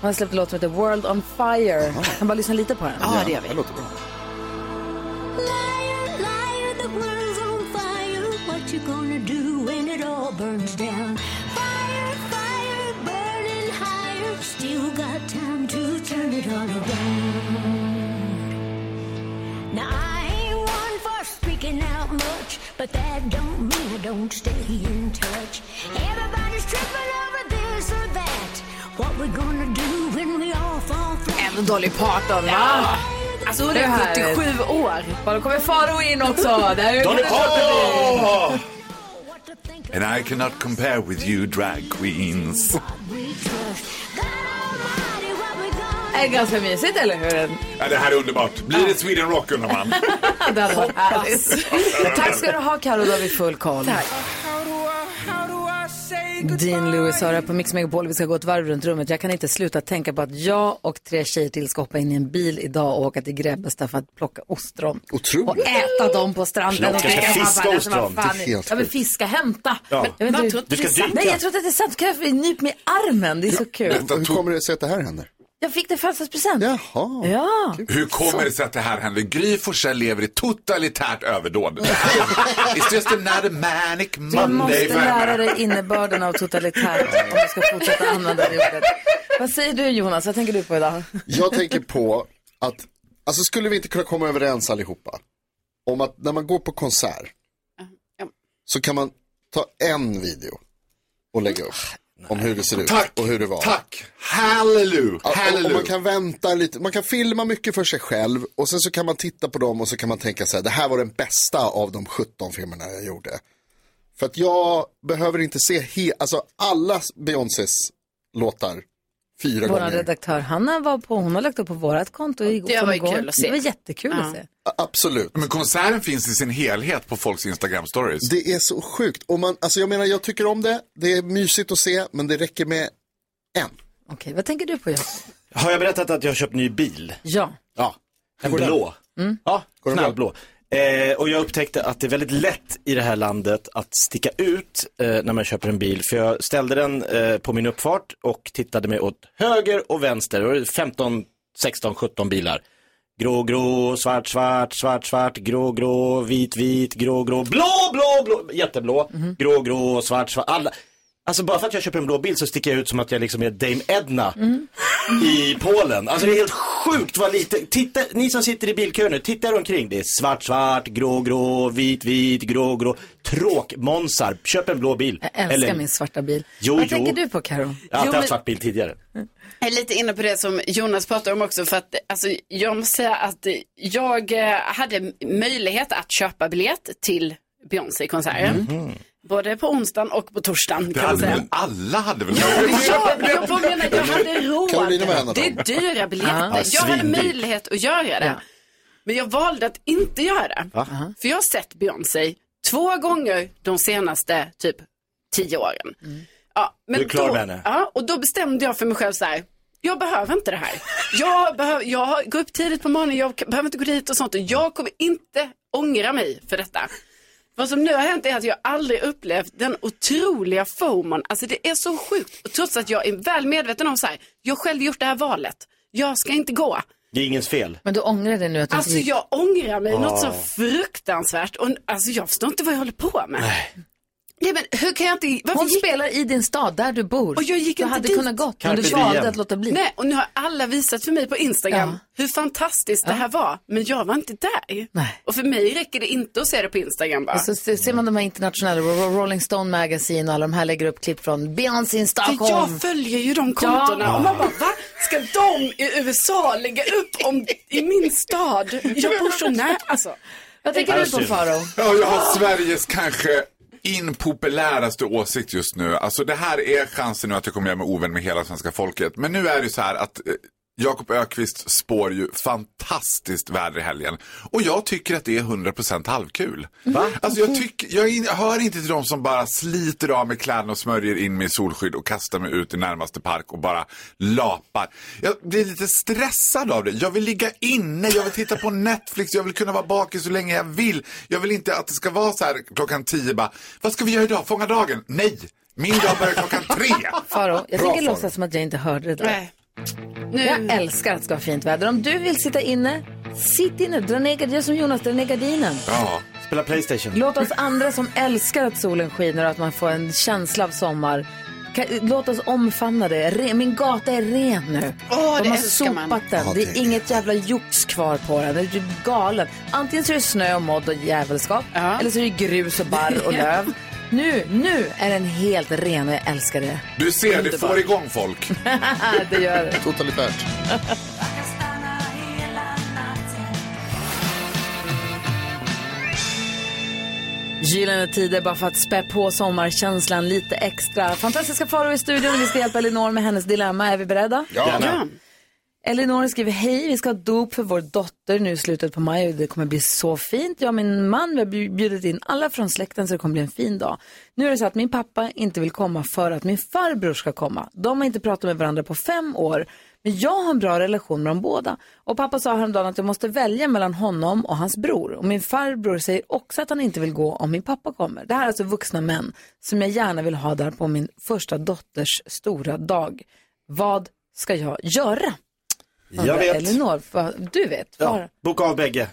Han har släppt en låt som heter World on Fire. Kan bara lyssna lite på den. Ja, det gör vi. Det låter bra. What you but that don't mean I don't stay in touch. Everybody's tripping over this or that. What we gonna do when we all fall flat? Ändå Dolly Parton, va? Alltså hon är är härligt. 77 år. Ja, Då kommer Faro in också. Dolly Parton! And I cannot compare with you drag queens. Det är ganska mysigt, eller hur? Ja, det här är underbart. Blir det Sweden Rock undrar man? Det hade varit härligt. Tack ska du ha, Karo. Då har vi full koll. Dean Lewis har det på Mix Megapol. Vi ska gå ett varv runt rummet. Jag kan inte sluta tänka på att jag och tre tjejer till ska hoppa in i en bil idag och åka till Grebbestad för att plocka ostron. Otroligt. Och äta dem på stranden. Plocka, och dricka fiska. Alltså, ostron. Det är helt Jag vill fiska, hämta. Ja. Men jag vet inte Du det ska dyka. Nej, jag tror att det är sant. Kan jag nyp mig i armen? Det är så kul. Hur kommer det sig att det här händer? Jag fick det i födelsedagspresent. Jaha. Ja. Hur kommer det sig att det här händer? Gry Forssell lever i totalitärt överdåd. It's just another manic Du Monday. måste för henne. lära dig innebörden av totalitärt om du ska fortsätta använda det ordet. Vad säger du Jonas? Vad tänker du på idag? Jag tänker på att, alltså skulle vi inte kunna komma överens allihopa om att när man går på konsert så kan man ta en video och lägga upp om hur det ser ut Tack, och hur det var. tack. Hallelujah. Ja, och- och Hallelujah. man kan vänta lite, man kan filma mycket för sig själv och sen så kan man titta på dem och så kan man tänka så här, det här var den bästa av de 17 filmerna jag gjorde. För att jag behöver inte se he- alltså alla Beyoncés låtar fyra Vår gånger. redaktör Hanna var på, hon har lagt upp på vårt konto igår. Det var ju igår. kul att se. Det var jättekul Ja. att se. Absolut. Men konserten finns i sin helhet på folks Instagram-stories. Det är så sjukt. Och man, alltså jag menar, jag tycker om det. Det är mysigt att se, men det räcker med en. Okej, vad tänker du på Jakob? Har jag berättat att jag har köpt ny bil? Ja. Ja, en blå. Ja, Går den knallblå. Eh, och jag upptäckte att det är väldigt lätt i det här landet att sticka ut eh, när man köper en bil. För jag ställde den eh, på min uppfart och tittade mig åt höger och vänster. Det var 15, 16, 17 bilar. Grå, grå, svart, svart, svart, svart, grå, grå, vit, vit, grå, grå, blå, blå, blå, jätteblå, grå, grå, svart, svart, alla. Alltså bara för att jag köper en blå bil så sticker jag ut som att jag liksom är Dame Edna i Polen. Alltså det är helt sjukt vad lite, titta, ni som sitter i bilkön nu, titta er omkring. Det är svart, svart, grå, grå, vit, vit, grå, grå. Tråkmånsar, köp en blå bil. Jag älskar min svarta bil. Jo, vad jo. tänker du på Karo? Jag har alltid Jo, haft men- svart bil tidigare. Jag är lite inne på det som Jonas pratar om också för att alltså, jag måste säga att jag eh, hade möjlighet att köpa biljett till Beyoncé-konserten. Både på onsdagen och på torsdagen Det kan man hade säga. väl alla hade väl Ja, jag menar, jag hade råd. Det är dyra biljetter. Ja, jag hade möjlighet att göra det. Ja. Men jag valde att inte göra det. För jag har sett Beyoncé två gånger de senaste typ tio åren. Ja, men Du är klar då, med henne? Ja, och då bestämde jag för mig själv så här. Jag behöver inte det här. Jag, behöver, jag går upp tidigt på morgonen, jag behöver inte gå dit och sånt. Jag kommer inte ångra mig för detta. Vad som nu har hänt är att jag aldrig upplevt den otroliga FOMON. Alltså det är så sjukt. Och trots att jag är väl medveten om så här, jag har själv gjort det här valet. Jag ska inte gå. Det är ingens fel. Men du ångrar dig nu att du Alltså inte gick? jag ångrar mig något så Ah. fruktansvärt. Och, alltså jag förstår inte vad jag håller på med. Nej, men hur kan jag inte... Varför Hon gick... spelar i din stad, där du bor. Och jag gick du inte hade dit. kunnat gått, men du valde att låta bli. Nej, och nu har alla visat för mig på Instagram Ja. hur fantastiskt det här var. Men jag var inte där. Nej. Och för mig räcker det inte att se det på Instagram bara. Och så ser ser man de här internationella, Ro- Rolling Stone Magazine och alla de här lägger upp klipp från Beyoncé För Stockholm. jag följer ju de kontona Ja. och man bara, va? Ska de i USA lägga upp om, i min stad? Jag bor så nära, alltså. Vad tänker Ja, du på synd. Faro? Ja, jag har Sveriges kanske impopuläraste åsikt just nu. Alltså det här är chansen nu att jag kommer göra mig ovän med hela svenska folket. Men nu är det ju så här att eh, Jakob Ökvist spår ju fantastiskt väder i helgen. Och jag tycker att det är 100% halvkul. Va? Alltså jag, tycker, jag, in, jag hör inte till de som bara sliter av mig kläderna och smörjer in mig i solskydd och kastar mig ut i närmaste park och bara lapar. Jag blir lite stressad av det. Jag vill ligga inne, jag vill titta på Netflix, jag vill kunna vara bakis så länge jag vill. Jag vill inte att det ska vara så här klockan tio bara, vad ska vi göra idag? Fånga dagen? Nej! Min dag börjar klockan tre. Faro, jag Bra, tänker låtsas som att jag inte hörde det där. Nej. Nu- Jag älskar att det ska vara fint väder. Om du vill sitta inne, sitt inne. Dra ner, gard- gör som Jonas, dra ner gardinen. Ja. Spela Playstation. Låt oss andra som älskar att solen skiner och att man får en känsla av sommar. Låt oss omfamna det. Min gata är ren nu. Åh, De det har älskar man. sopat den. Det är inget jävla jox kvar på den. Det är galen. Antingen så är det snö och modd och jävelskap. Eller så är det grus och barr och löv. Nu, nu är den helt ren och jag älskar det. Du ser, det får igång folk. det gör det. Totalitärt. Gyllene tider bara för att spä på sommarkänslan lite extra. Fantastiska Farao i studion. Vi ska hjälpa Elinor med hennes dilemma. Är vi beredda? Ja. Gärna. Elinor skriver hej, vi ska ha dop för vår dotter nu i slutet på maj och det kommer bli så fint. Jag och min man vi har bjudit in alla från släkten så det kommer bli en fin dag. Nu är det så att min pappa inte vill komma för att min farbror ska komma. De har inte pratat med varandra på fem år. Men jag har en bra relation med dem båda. Och pappa sa häromdagen att jag måste välja mellan honom och hans bror. Och min farbror säger också att han inte vill gå om min pappa kommer. Det här är alltså vuxna män som jag gärna vill ha där på min första dotters stora dag. Vad ska jag göra? Jag vet. Elinor, vad- du vet. Ja, boka av bägge.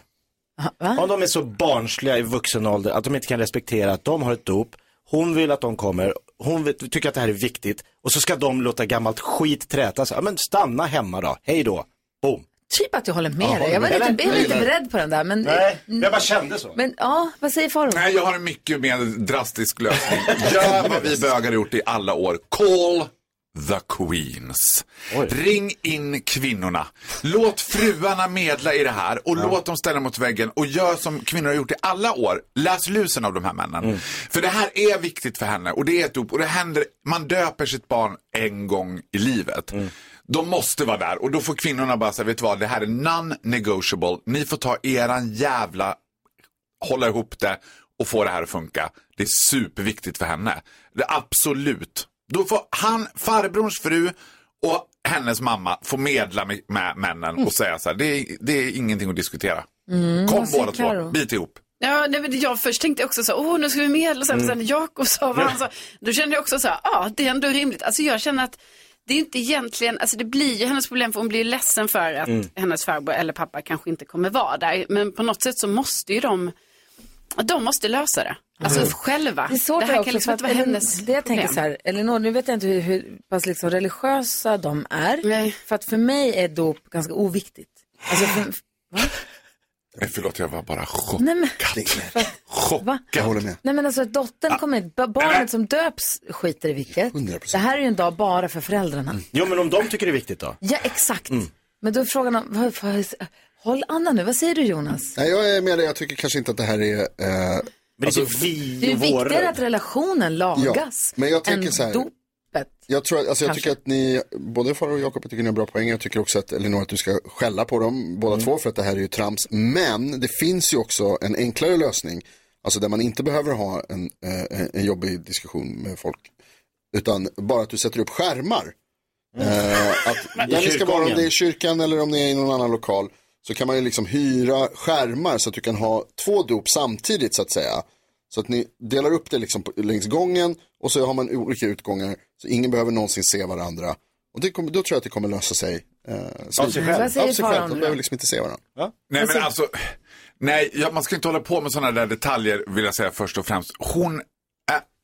Om de är så barnsliga i vuxen ålder att de inte kan respektera att de har ett dop, hon vill att de kommer, hon vet, tycker att det här är viktigt och så ska de låta gammalt skit trätas. Ja, men stanna hemma då, hej då, boom. Typ att jag håller med Ja, dig. Jag var lite, jag var lite beredd på den där. Men, Nej, jag bara kände så. Men ja, vad säger Farao? Nej, jag har en mycket mer drastisk lösning. Gör vad vi bögar gjort i alla år. Call the queens. Ring in kvinnorna. Låt fruarna medla i det här och låt dem ställa mot väggen och gör som kvinnor har gjort i alla år. Läs lusen av de här männen. För det här är viktigt för henne och det är ett dop och det händer, man döper sitt barn en gång i livet. De måste vara där och då får kvinnorna bara säga, vet du vad, det här är non-negotiable. Ni får ta eran jävla hålla ihop det och få det här att funka. Det är superviktigt för henne. Det är absolut. Då får han, farbrorns fru och hennes mamma få medla med, med männen och säga så här, det är, det är ingenting att diskutera. Mm, Kom båda två, bit ihop. Ja, nej, men jag först tänkte också så, åh nu ska vi medla, sen, Mm. sen Jakob sa vad han sa. Då kände jag också så, ja det är ändå rimligt. Alltså jag känner att det är inte egentligen, alltså det blir ju hennes problem för hon blir ju ledsen för att Mm. hennes farbror eller pappa kanske inte kommer vara där. Men på något sätt så måste ju de, de måste lösa det. Alltså Mm. själva. Det är svårt det här också, kan liksom för inte att vara hennes Det jag tänker problem. så här, Elinor, nu vet jag inte hur, hur pass liksom religiösa de är. För att för mig är dop ganska oviktigt. Alltså för, Nej, förlåt, jag var bara chockad. nej men, Chockad. Jag håller med. nej men alltså dottern kommer, ba- barnet som döps skiter i vilket. Det här är ju en dag bara för föräldrarna. Jo, men om de tycker det är viktigt då? Ja, exakt. Men då är frågan om, vad, vad, håll andan nu, vad säger du Jonas? Nej, jag är med dig. Jag tycker kanske inte att det här är... Eh, men alltså, Det är ju viktigare att relationen lagas men jag tänker än så här. dopet. Jag, tror, att- alltså jag Kanske. tycker att ni, både Farao och Jakob, tycker ni har bra poäng. Jag tycker också att Elinor att du ska skälla på dem båda Mm. två för att det här är ju trams. Men det finns ju också en enklare lösning. Alltså där man inte behöver ha en, eh, en- jobbig diskussion med folk. Utan bara att du sätter upp skärmar. Eh, att där ni ska vara, om det är i kyrkan eller om ni är i någon annan lokal. Så kan man ju liksom hyra skärmar så att du kan ha två dop samtidigt så att säga. Så att ni delar upp det liksom på, längs gången och så har man olika utgångar. Så ingen behöver någonsin se varandra. Och det kommer, då tror jag att det kommer lösa sig. Eh, Av sig själv. Av sig själv. De behöver liksom inte se varandra. Nej men alltså, nej ja, man ska inte hålla på med sådana där detaljer vill jag säga först och främst. Hon,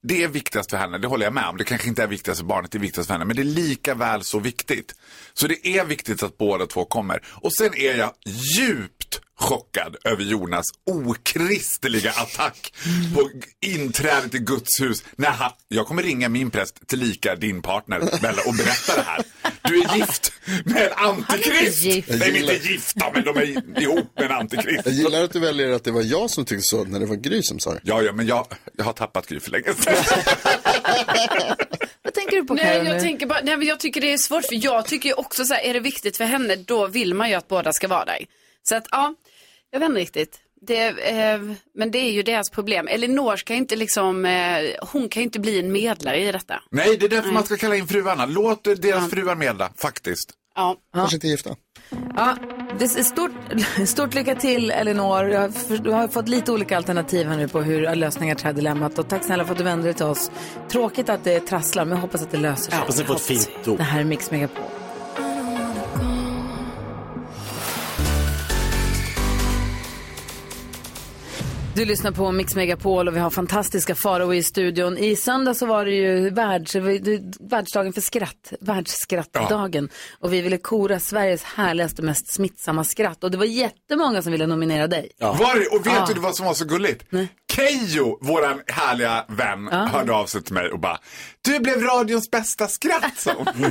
det är viktigast för henne, det håller jag med om. Det kanske inte är viktigast för barnet, det är viktigast för henne. Men det är lika väl så viktigt. Så det är viktigt att båda två kommer. Och sen är jag djupt chockad över Jonas okristliga attack på inträdet i Guds hus. När han, jag kommer ringa min präst tillika din partner Bella och berätta det här. Du är gift med en antikrist. gift. Nej, de är inte gifta, men de är ihop med en antikrist. Jag gillar att du väljer att det var jag som tyckte så när det var Gry som sa det. Ja, ja, men jag, jag har tappat Gry för länge sedan. Vad tänker du på Nej, Karo jag tänker bara, nej, men jag tycker det är svårt för jag tycker också så här, är det viktigt för henne då vill man ju att båda ska vara där. Så att ja, jag vet inte riktigt. Det, eh, men det är ju deras problem. Elinor kan ju inte liksom, eh, hon kan ju inte bli en medlare i detta. Nej, det är därför man ska kalla in fruarna. Låt deras fruar medla, faktiskt. Ja. Kanske inte gifta. Ja, det är stort, stort lycka till Elinor. Jag har, för- du har fått lite olika alternativ här nu på hur lösningar till det här dilemmat. Och tack snälla för att du vände dig till oss. Tråkigt att det trasslar, men jag hoppas att det löser sig. hoppas ni får ett fint dop. Det här är Mix Megapol. Du lyssnar på Mix Megapol och vi har fantastiska Farao i studion. I söndag så var det ju världs, världsdagen för skratt, världsskrattdagen. Och vi ville kora Sveriges härligaste, mest smittsamma skratt. Och det var jättemånga som ville nominera dig. Var det? Och vet Ja. du vad som var så gulligt? Keyyo, våran härliga vän, hörde av sig till mig och bara Du blev radions bästa skratt, sa hon.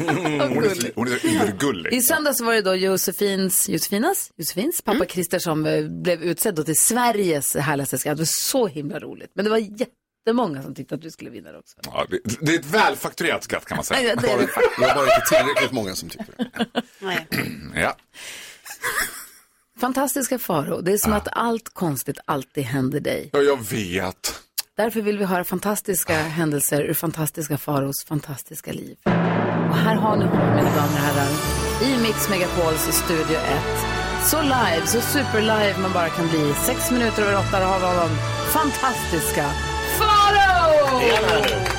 hon, är så, hon är så urgullig. I söndag så var det då Josefins, Josefinas, Josefins pappa Christer som eh, blev utsedd till Sveriges härligaste skratt. Det var så himla roligt. Men det var jättemånga som tyckte att du skulle vinna det också. Ja, det, det är ett välfakturerat skratt kan man säga. Nej, det är det. Det var bara inte tillräckligt många som tyckte det. Ja. Fantastiska Faro, det är som att allt konstigt alltid händer dig. ja, jag vet. Därför vill vi höra fantastiska händelser ur fantastiska Faros fantastiska liv. Och här har ni honom, mina damer och herrar, i Mix Megapols studio 1. Så live, så super live man bara kan bli. Sex minuter över åtta, har vi honom. Fantastiska Faro!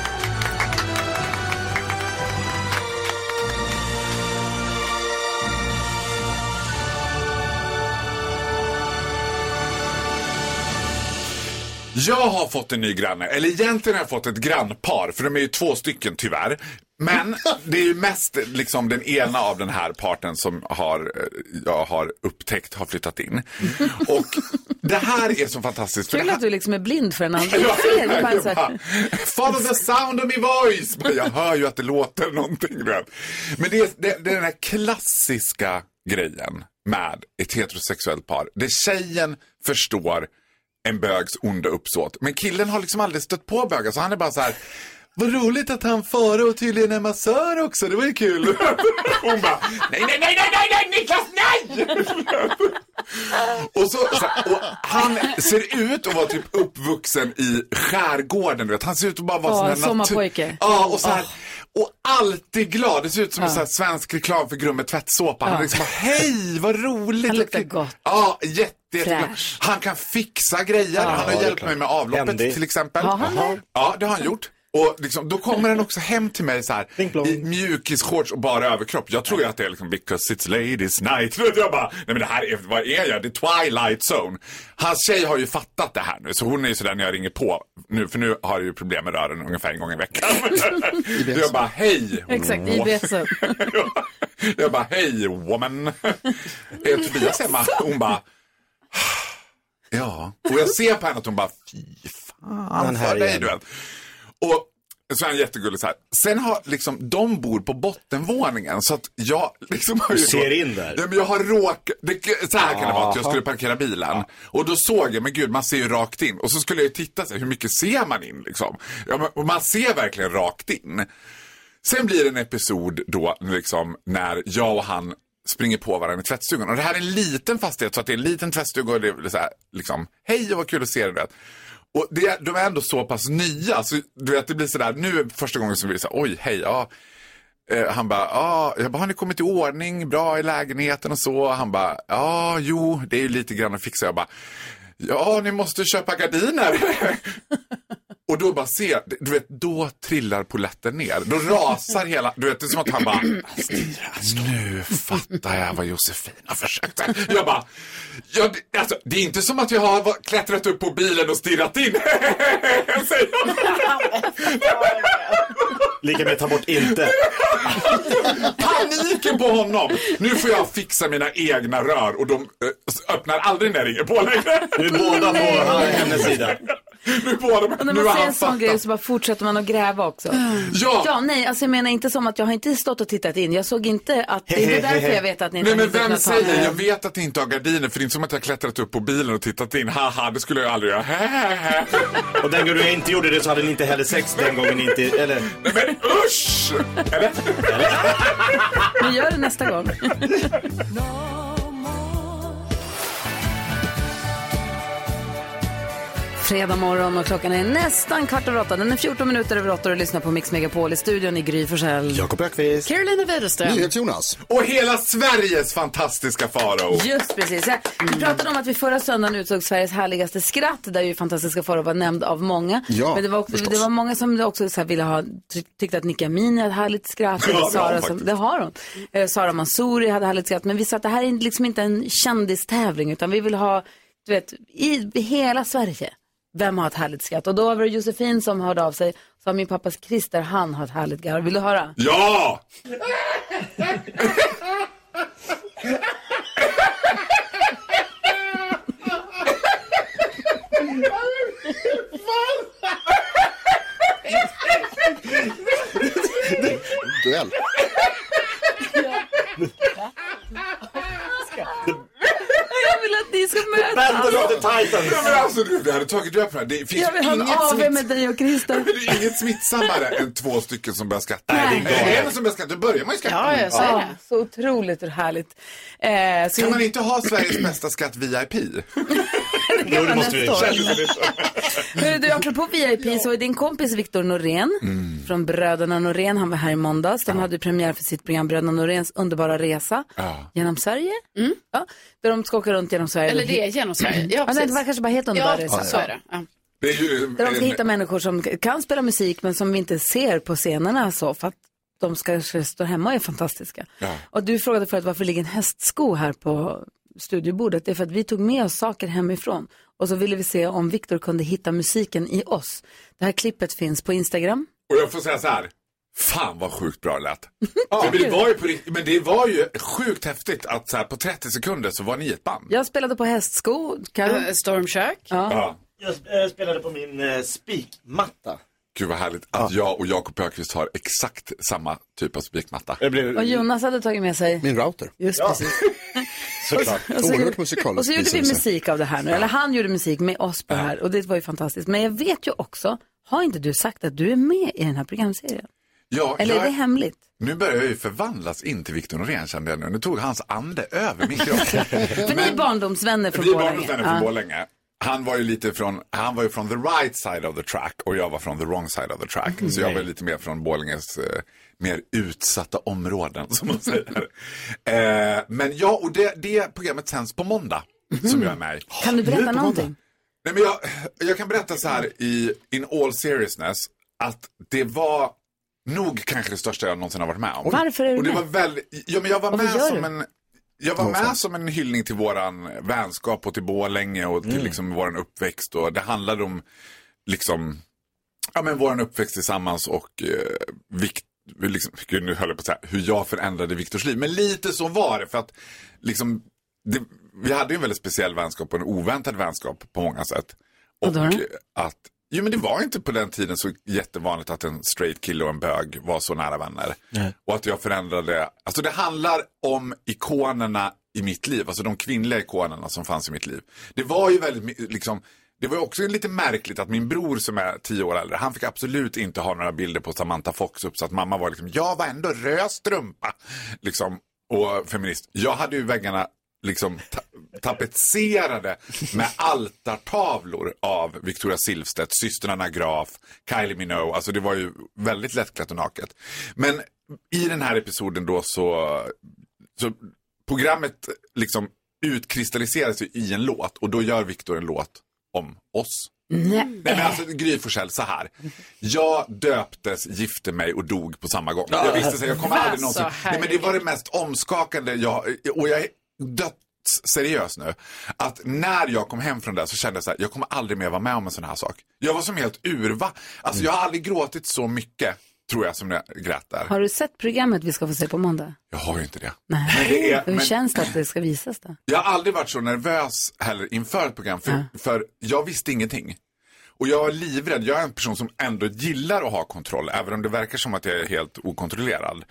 Jag har fått en ny granne, eller egentligen har jag fått ett grannpar, för de är ju två stycken tyvärr. Men det är ju mest liksom den ena av den här parten som har, eh, jag har upptäckt har flyttat in. Och det här är så fantastiskt. det Kul här- att du liksom är blind för en annan. Ja, Du ser, det är bara så här- Follow the sound of my voice! Jag hör ju att det låter någonting. du. Men det är, det, det är den här klassiska grejen med ett heterosexuellt par. Där tjejen förstår en bögs onda uppsåt. Men killen har liksom aldrig stött på bögar så han är bara så här. Vad roligt att han före och tydligen är massör också, det var ju kul. Hon bara, nej, nej, nej, nej, nej, nej, Niklas, nej! Och, så, så här, och han ser ut att vara typ uppvuxen i skärgården. Du vet. Han ser ut att bara vara Åh, sån här sommarpojke. Ja, och, så här, och alltid glad. Det ser ut som en sån här svensk reklam för Grumme tvättsåpa. Han liksom bara, hej, vad roligt. Han luktar gott. Ja, jätte. Fräsch. Han kan fixa grejer. Ja. Han har hjälpt mig med avloppet Händig. till exempel. Har han det? Ja, det har han gjort. Och liksom, då kommer den också hem till mig så här i mjukisshorts och bara överkropp. Jag tror ju att det är liksom because it's ladies night. Jag bara, nej men det här är, vad är jag? Det är twilight zone. Hans tjej har ju fattat det här nu så hon är ju sådär när jag ringer på nu, för nu har jag ju problem med rören ungefär en gång i veckan. Då jag bara, hej. Exakt, wo- IBS. jag bara, hej woman. Är Tobias hemma? Hon bara, ja. Och jag ser på henne att hon bara, fy fan för dig du vet. Och så är han jättegullig så här. Sen har liksom, de bor på bottenvåningen så att jag liksom har Du ju ser då- in där. Ja, men jag har råkat, så här kan det vara att jag skulle parkera bilen. Och då såg jag, men gud man ser ju rakt in. Och så skulle jag ju titta, så här, hur mycket ser man in liksom? Ja, men, man ser verkligen rakt in. Sen blir det en episod då liksom när jag och han springer på varandra i tvättstugan. Och det här är en liten fastighet så att det är en liten tvättstuga och det är så här, liksom, hej och vad kul att se dig. Och det, de är ändå så pass nya så du vet det blir sådär, nu är första gången som vi säger oj hej, ja. Eh, han bara, ja, jag bara, har ni kommit i ordning bra i lägenheten och så? Han bara, ja, jo, det är ju lite grann att fixa. Jag bara, ja, ni måste köpa gardiner. Och då bara ser, du vet, då trillar poletten ner. Då rasar hela, du vet, det är som att han bara, nu fattar jag vad Josefin har försökt. Jag bara, ja, det, alltså, det är inte som att jag har klättrat upp på bilen och stirrat in. Jag. Lika med ta bort inte. Paniken på honom. Nu får jag fixa mina egna rör och de eh, öppnar aldrig när jag ringer på längre. Nu är båda på hennes sida. Nu var de, Och när nu man ser en sån grej så bara fortsätter man att gräva också. Ja. Ja, nej, alltså jag menar inte som att jag har inte stått och tittat in. Jag såg inte att, det är därför jag vet att ni inte Nej har men hittat vem säger, jag vet att ni inte har gardiner för det är inte som att jag klättrat upp på bilen och tittat in, haha det skulle jag aldrig göra. Och den gången du inte gjorde det så hade ni inte heller sex den gången ni inte, eller? Nej men usch! Eller? Men gör det nästa gång. Fredag morgon och klockan är nästan kvart över åtta. Den är 14 minuter över åtta och lyssnar på Mix Megapol i studion i Gry Forssell. Jakob Öqvist. Carolina Widerström. Jonas. Och hela Sveriges fantastiska Farao. Just precis. Ja, Vi pratade om att vi förra söndagen utsåg Sveriges härligaste skratt där ju fantastiska Farao var nämnd av många. Ja, Men det var, också, förstås. det var många som också så här ville ha, ty- tyckte att Nicka Amini hade härligt skratt. Ja, det Sara som, det har hon. Eh, Sara Mansouri hade härligt skratt. Men vi sa att det här är liksom inte en kändistävling utan vi vill ha, du vet, i hela Sverige. Vem har ett härligt skratt? Och då var det Josefin som hörde av sig. Sa min pappas Christer, han har ett härligt garv. Vill du höra? Ja! Duell. Jag vill att ni ska Battle of mötas. the Titans. Ja, men alltså du, vi hade tagit på det här. Det finns Jag vill ha en inget, AW smitt... med dig och Christer. Det är inget smittsammare än två stycken som börjar skratta. Nej, det är galet. en som börjar skratta, då börjar man ju skratta. Ja, Ja, det. så otroligt härligt. Eh, så Kan man inte ha Sveriges bästa skatt VIP? Jo, det måste vi. Hörru du, apropå VIP så är din kompis Viktor Norén Mm. från Bröderna Norén, han var här i måndags. De hade premiär för sitt program Bröderna Noréns underbara resa Ja. genom Sverige. Ja, där de ska åka runt genom Sverige. Eller det är genom Sverige. Ja, Ja, nej, det precis. var kanske bara helt underbara Ja, resa. så är det. Ja. Det är ju, Där de ska hitta människor som kan spela musik men som vi inte ser på scenerna så för att de ska stå hemma och är fantastiska. Ja. Och du frågade förut varför ligger en hästsko här på studiobordet. Det är för att vi tog med oss saker hemifrån och så ville vi se om Viktor kunde hitta musiken i oss. Det här klippet finns på Instagram. Och jag får säga så här. Fan vad sjukt bra det lät. För det var ju på, men det var ju sjukt häftigt att så här, på 30 sekunder så var ni ett band. Jag spelade på hästsko. Karo? Eh, Stormkök. Ja. Ja. Jag eh, spelade på min eh, spikmatta. Gud vad härligt att jag och Jakob Öqvist har exakt samma typ av spikmatta. Och Jonas hade tagit med sig. Min router. Just precis. såklart. Och så, Oerhört musikaliskt och så gjorde vi musik av det här nu. Eller han gjorde musik med oss på det här. Och det var ju fantastiskt. Men jag vet ju också, har inte du sagt att du är med i den här programserien? Ja, Eller jag, är det hemligt? Nu börjar jag ju förvandlas in till Victor Norén kände jag nu. Nu tog hans ande över min kropp. För ni är barndomsvänner från Vi är Borlänge. barndomsvänner från Ja. Borlänge. Han var ju lite från, han var ju från the right side of the track och jag var från the wrong side of the track. Mm. Så jag var lite mer från Borlänges eh, mer utsatta områden som man säger. eh, men ja, och det, det programmet sänds på måndag som jag är med i. Kan du berätta någonting? Nej, men jag, jag kan berätta så här i in all seriousness att det var nog kanske det största jag någonsin har varit med om. Varför är du och det med? var väldigt, ja, men jag var Och vad med som du? en jag var med som en hyllning till våran vänskap och till Borlänge och Mm. till liksom våran uppväxt och det handlade om liksom, ja men våran uppväxt tillsammans och eh, vikt, liksom, gud nu höll jag på att säga hur jag förändrade Viktors liv. Men lite så var det för att liksom, det, vi hade ju en väldigt speciell vänskap och en oväntad vänskap på många sätt. Och att, jo men det var inte på den tiden så jättevanligt att en straight kille och en bög var så nära vänner. Och att jag förändrade, alltså det handlar om ikonerna i mitt liv, alltså de kvinnliga ikonerna som fanns i mitt liv. Det var ju väldigt, liksom, det var också lite märkligt att min bror som är tio år äldre, han fick absolut inte ha några bilder på Samantha Fox upp så att mamma var liksom, jag var ändå röd strumpa. Liksom, och feminist. Jag hade ju väggarna liksom ta tapetserade med altartavlor av Victoria Silvstedt, systrarna Graf, Kylie Minogue. Alltså det var ju väldigt lättklätt och naket. Men i den här episoden då så, så programmet liksom utkristalliseras i en låt och då gör Victor en låt om oss. Nej. Nej men alltså Gry Forssell så här. Jag döptes, gifte mig och dog på samma gång. Jag visste så jag kommer aldrig någonsin. Nej, men det var det mest omskakande jag, och jag dött seriös nu. Att när jag kom hem från det så kände jag så här, jag kommer aldrig mer vara med om en sån här sak. Jag var som helt urva. Alltså jag har aldrig gråtit så mycket, tror jag, som jag grät där. Har du sett programmet vi ska få se på måndag? Jag har ju inte det. Nej. Men det är, Hur men, känns det att det ska visas då? jag har aldrig varit så nervös heller inför ett program, för, för jag visste ingenting. Och jag är livrädd. Jag är en person som ändå gillar att ha kontroll, även om det verkar som att jag är helt okontrollerad.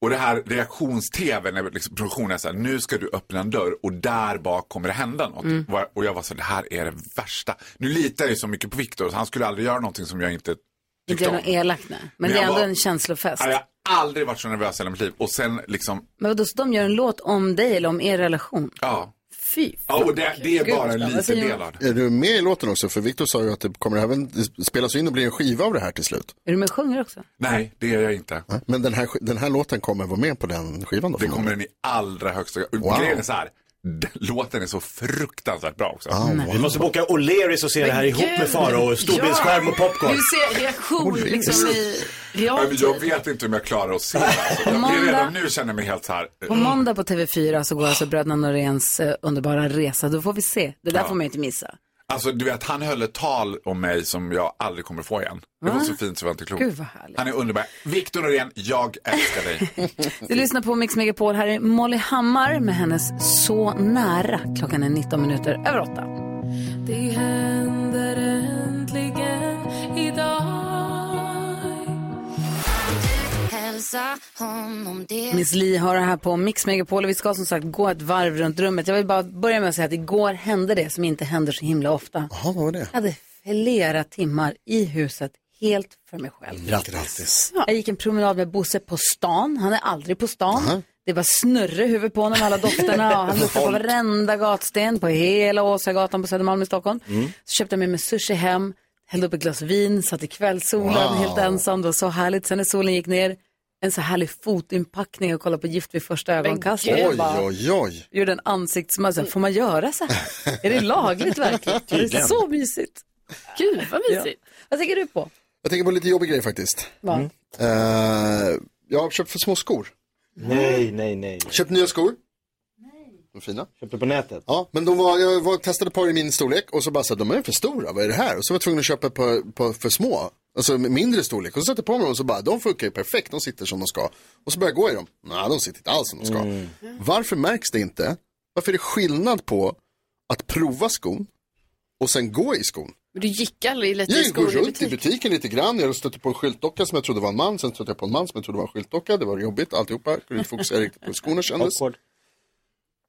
Och det här reaktions-tv, när liksom, produktionen är så här, nu ska du öppna en dörr och där bak kommer det hända något. Mm. Och jag var så här, det här är det värsta. Nu litar jag ju så mycket på Viktor, han skulle aldrig göra någonting som jag inte Inte tyckte är om. något elakt nej. Men Men det är ändå var- en känslofest. Jag har aldrig varit så nervös i hela mitt liv. Och sen liksom, Men vadå, så de gör en låt om dig eller om er relation? ja. Fy Ja, och det, det är Gud, bara en liten del av det. Är du med i låten också? För Victor sa ju att det kommer även spelas in och bli en skiva av det här till slut. Är du med och sjunger också? Nej, det är jag inte. Men den här, den här låten kommer vara med på den skivan då? Det kommer den i allra högsta grad. Wow. Grejen är så här, låten är så fruktansvärt bra också. Vi måste boka O'Learys och se det här ihop med Farao och storbildsskärm och popcorn. Du ser reaktion liksom i realtid. men Jag vet inte om jag klarar att se det. Alltså. Jag måndag- redan nu känner mig helt så här. På måndag på TV4 så går alltså bröderna Noréns eh, underbara resa. Då får vi se. Det där Ja. får man ju inte missa. Alltså du vet, han höll ett tal om mig som jag aldrig kommer få igen. Det var Va? så fint så var inte klokt. Gud, vad härligt. Han är underbar. Viktor Norén, jag älskar dig. Du lyssnar på Mix Megapol. Här är Molly Hammar med hennes Så nära. Klockan är 19 minuter över 8. Det händer äntligen idag Miss Li har det här på Mix Megapol och vi ska som sagt gå ett varv runt rummet. Jag vill bara börja med att säga att igår hände det som inte händer så himla ofta. Jaha, vad var det? Jag hade flera timmar i huset helt för mig själv. Grattis. Jag gick en promenad med Bosse på stan. Han är aldrig på stan. Det var snurre i huvudet på honom alla dofterna och han luktade på varenda gatsten på hela Åsagatan på Södermalm i Stockholm. Så köpte jag med mig sushi hem, hällde upp ett glas vin, satt i kvällssolen Wow. helt ensam. Det var så härligt. Sen när solen gick ner, en så härlig fotinpackning och kolla på Gift vid första ögonkastet. Oj, oj, oj. Gjorde en ansiktsmask. Får man göra så här? är det lagligt verkligen? Det är så mysigt. Gud, vad mysigt. Vad tänker du på? Jag tänker på lite jobbig grej faktiskt. Vad? Eh, jag har köpt för små skor. Nej, nej, nej. Köpt nya skor. De fina. Köpte på nätet? Ja, men de var, jag var, testade ett par i min storlek och så bara så här, de är för stora, vad är det här? Och så var jag tvungen att köpa ett par, par för små, alltså mindre storlek. Och så satte jag på mig dem och så bara, de funkar ju perfekt, de sitter som de ska. Och så började jag gå i dem, nej de sitter inte alls som de ska. Mm. Varför märks det inte? Varför är det skillnad på att prova skon och sen gå i skon? Men du gick aldrig lite i Jag går skor i runt i butik? butiken lite grann, jag stötte på en skyltdocka som jag trodde var en man, sen stötte jag på en man som jag trodde var en skyltdocka, det var jobbigt alltihopa, kunde inte fokusera riktigt på hur skorna kändes.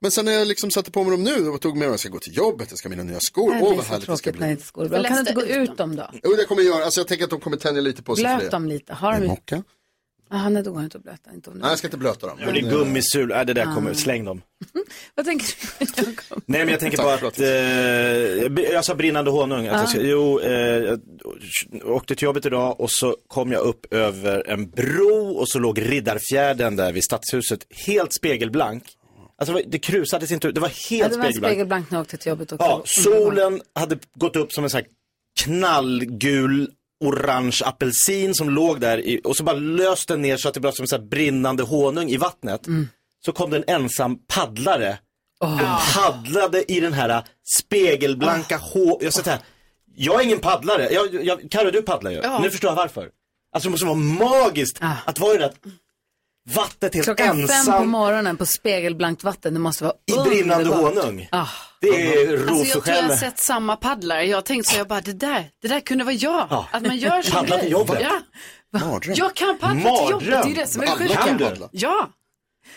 Men sen när jag liksom satte på mig dem nu och tog med mig, jag ska gå till jobbet, jag ska ha mina nya skor, Nej, åh vad härligt det ska bli. inte skor. Kan du inte gå ut dem då? Jo, det kommer jag göra, alltså jag tänker att de kommer tänja lite på sig för Blöt dem lite. Har de... Mocka? Jaha, nej då går det inte att blöta. Inte om Nej, jag ska inte blöta dem. Ja, det är gummisul, äh, det där kommer, Ah. släng dem. Vad tänker du? Nej men jag tänker på att, eh, jag- sa brinnande honung. Att Ja. jag ska, jo, eh, jag åkte till jobbet idag och så kom jag upp över en bro och så låg Riddarfjärden där vid Stadshuset helt spegelblank. Alltså det krusades inte ut, det var helt Ja, det var en spegelblank. spegelblank när jag åkte till jobbet också. Ja, solen hade gått upp som en sån här knallgul orange apelsin som låg där i, och så bara löste den ner så att det blev som en sån här brinnande honung i vattnet. Mm. Så kom det en ensam paddlare och paddlade i den här spegelblanka hå... Jag, här, jag är ingen paddlare. Jag, jag, Karo, du paddlar ju. Ja. Nu förstår jag varför. Alltså det måste vara magiskt att vara i det vattnet helt Klockan fem ensam på morgonen på spegelblankt vatten, det måste vara i brinnande honung. Ah. Det är Alltså jag tror jag har sett samma paddlare. Jag har tänkt så, jag bara, det där, det där kunde vara jag. Ja. Att man gör så. Paddla till jobbet. Ja. Mardröm. Jag kan paddla till jobbet, det är det som är sjukt. kan paddla. Ja.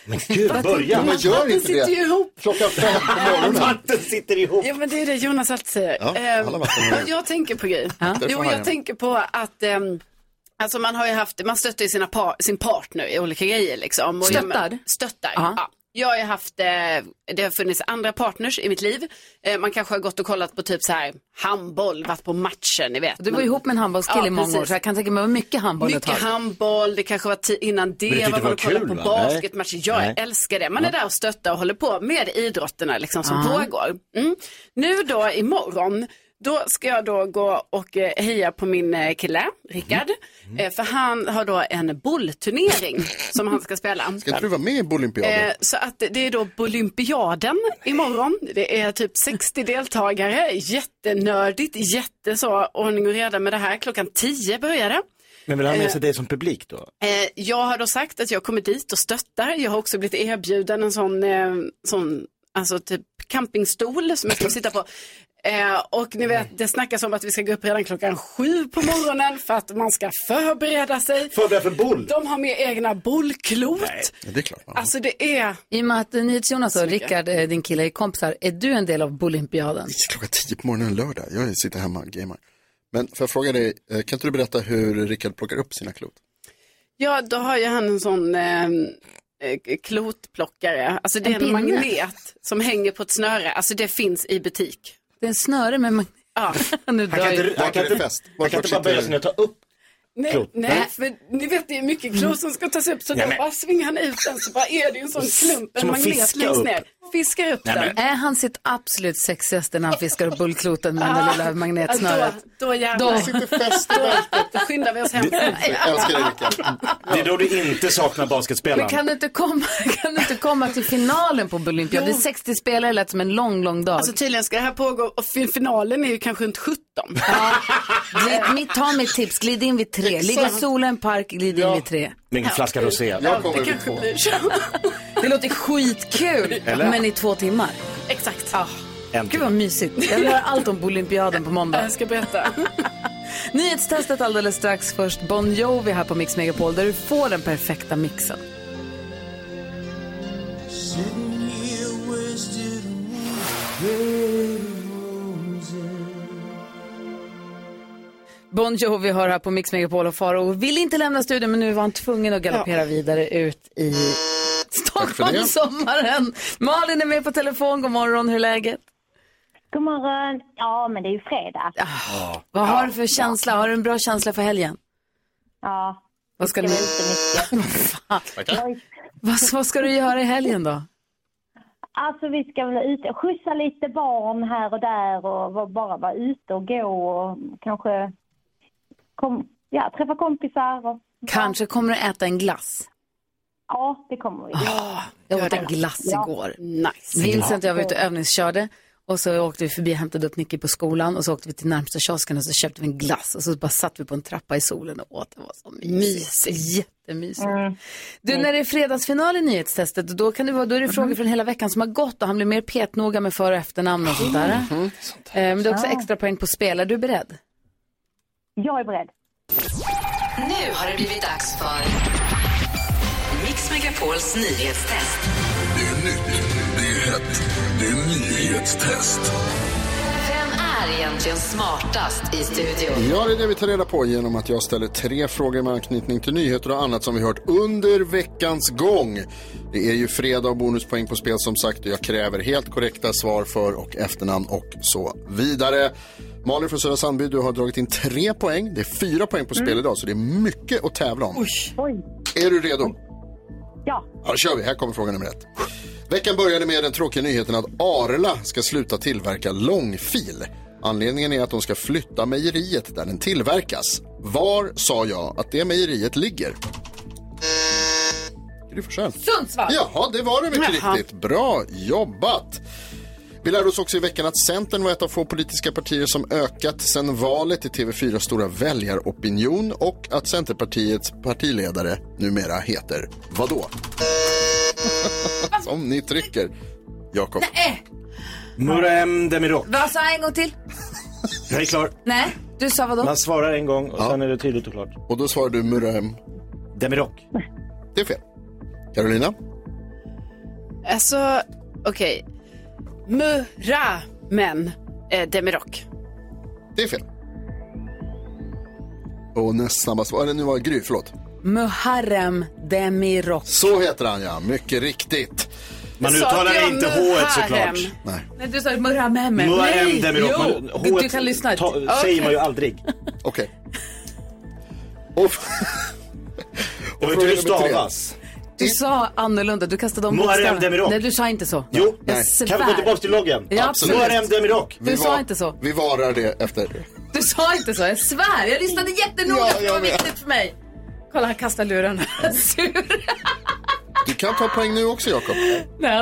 Men gud, börja. Man gör inte sitter ju det. ihop. Klockan fem på morgonen. Vatten sitter ihop. Ja men det är det Jonas alltid säger. Ja, ihop. jag tänker på grej. Därför Jo jag tänker på att ehm, Alltså man har ju haft, man stöttar ju sina par, sin partner i olika grejer liksom. Och jag- Stöttar? Stöttar, Ja. ja. Jag har ju haft, eh, det har funnits andra partners i mitt liv. Eh, man kanske har gått och kollat på typ så här handboll, varit på matcher, ni vet. Du var ihop med en handbollskille Ja, i många år, så jag kan tänka mig var mycket handboll Mycket handboll, det kanske var innan det, du tyckte var det man var och kollade kul, på va? Basketmatcher. Jag Nej. älskar det. Man är där och stöttar och håller på med idrotterna liksom som Ja. pågår. Mm. Nu då imorgon, då ska jag då gå och eh, heja på min eh, kille, Rickard. Mm. Eh, för han har då en bollturnering som han ska spela. Ska inte du vara med i Bolympiaden? Så att det är då Bolympiaden imorgon. Det är typ 60 deltagare. Jättenördigt, jätteså ordning och reda med det här. Klockan 10 börjar det. Men vill han ha med sig dig som publik då? Jag har då sagt att jag kommer dit och stöttar. Jag har också blivit erbjuden en sån, sån alltså typ campingstol som jag ska sitta på. Eh, och ni vet, det snackas om att vi ska gå upp redan klockan sju på morgonen för att man ska förbereda sig. Förbereda för boll? De har med egna bollklot. Ja, det är klart. Alltså det är... I och med att NyhetsJonas och. Rickard, eh, din kille, är kompisar, är du en del av Bolympiaden? Klockan tio på morgonen en lördag. Jag sitter hemma och gamer. Men får jag fråga dig, eh, kan inte du berätta hur Rickard plockar upp sina klot? Ja, då har ju han en sån eh, eh, klotplockare. Alltså det En är en pinne? magnet som hänger på ett snöre. Alltså det finns i butik. Det är en snöre med magnet. Ja. nu Han kan inte, han kan inte, han kan inte bara böja sig ner och ta upp Nej, klot. nej, för ni vet det är mycket klot som ska tas upp så då bara svingar han ut den så bara är det ju en sån klump, en magnet längst ner. Fiskar upp den. Är han sitt absolut sexigaste när han fiskar upp bullkloten med den Ah, lilla magnetsnöret? Då, då jävlar. Då. Sitter fäst då, då skyndar vi oss hem. Det är då du inte saknar Men basketspelaren. kan du inte komma, kan du inte komma till finalen på Bolympiaden? Det är 60 spelare, lät som en lång, lång dag. Alltså tydligen ska det här pågå och fin- finalen är ju kanske runt 17. Glid, mitt, ta mitt tips, glid in vid tre. Ligger Exakt. solen park, glid in vid tre. Med en flaska rosé. Ja, det kanske blir så. Det låter skitkul, Eller? Men i två timmar. Exakt. En Gud vad mysigt. Jag vill höra allt om Bolympiaden på måndag. Jag ska berätta. Nyhetstestet alldeles strax. Först Bon Jovi här på Mix Megapol där du får den perfekta mixen. Bon Jovi hör här på Mix Megapol och Faro vill inte lämna studion men nu var han tvungen att galoppera vidare ut i Stockholmssommaren. Malin är med på telefon. God morgon, hur är läget? God morgon. Ja, men det är ju fredag. Vad har du för känsla? Har du en bra känsla för helgen? Ja. Vad ska. Oj. Vad, vad ska du göra i helgen då? Alltså vi ska väl ut och skjutsa lite barn här och där och bara vara ute och gå och kanske kom, ja, träffa kompisar. Och, Kanske kommer du äta en glass. Ja, det kommer vi. Jag åt en glass Ja. igår. Nice. Vincent och jag var ute och övningskörde. Och så åkte vi förbi och hämtade upp Nicky på skolan. Och så åkte vi till närmsta kiosken och så köpte vi en glass. Och så bara satt vi på en trappa i solen och åt. Det var så mysigt. Jättemysigt. Mm. Du, när det är fredagsfinal i nyhetstestet, då, kan det vara, då är det frågor från hela veckan som har gått. Och han blir mer petnoga med för och efternamn och sånt där. Eh, Men det är också extra poäng på spel. Är du beredd? Jag är beredd. Nu har det blivit dags för Mix Megapols nyhetstest. Det är nytt, det är hett, det är nyhetstest. Vem är egentligen smartast i studion? Ja, det är det vi tar reda på genom att jag ställer tre frågor med anknytning till nyheter och annat som vi hört under veckans gång. Det är ju fredag och bonuspoäng på spel som sagt och jag kräver helt korrekta svar för och efternamn och så vidare. Malin från Södra Sandby, du har dragit in tre poäng. Det är fyra poäng på spel Mm. idag så det är mycket att tävla om. Oj. Är du redo? Ja. Ja, då kör vi. Här kommer fråga nummer ett. Veckan började med den tråkiga nyheten att Arla ska sluta tillverka långfil. Anledningen är att de ska flytta mejeriet där den tillverkas. Var sa jag att det mejeriet ligger? Gry. Sundsvall. Jaha, det var det mycket Jaha. riktigt. Bra jobbat. Vi lärde oss också i veckan att Centern var ett av få politiska partier som ökat sedan valet i TV4 stora väljaropinion och att Centerpartiets partiledare numera heter vadå? som ni trycker. Jakob. Nej. Murem Demirok. Vad sa jag en gång till? Jag är klar. Nej, du sa vadå? Man svarar en gång och sen är det tydligt och klart. Och då svarar du Murem? Demirok. Det är fel. Carolina? Alltså, okej. Murra, men eh, Demirok. Det är fel. Och näst snabbast var det nu var Gry, förlåt. Muharrem Demirok. Så heter han ja, mycket riktigt. Man uttalar inte? H såklart. Nej. Nej, du sa Muharrem. Muharrem Nej, Demirok. jo. Man- Du, H1 du kan lyssna. ta- säger man ju aldrig. Okej. Och... Jag vet fråga hur det stavas. Du sa annorlunda, du kastade om Muharrem bokstäverna. Demirok. Nej, du sa inte så. Jo, nej. Kan vi gå tillbaka till loggen? Ja, absolut. Muharrem Demirok. Du sa inte så. Vi varar det efter. Du sa inte så, jag svär. Jag lyssnade jättenoga, Ja, det var viktigt för mig. Kolla, han kastar luren. Sur. Du kan ta poäng nu också Jakob.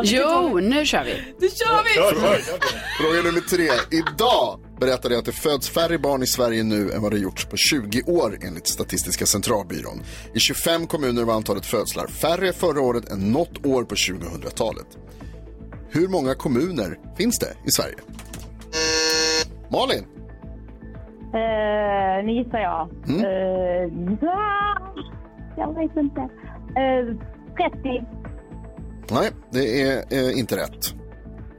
Jo, nu kör vi. Nu kör vi! Fråga nummer tre. Idag berättade jag att det föds färre barn i Sverige nu än vad det gjorts på 20 år enligt Statistiska centralbyrån. I 25 kommuner var antalet födslar färre förra året än något år på 2000-talet. Hur många kommuner finns det i Sverige? Malin? Eh, nu gissar jag. Mm. Eh, jag vet inte. Eh, 30. Nej, det är eh, inte rätt.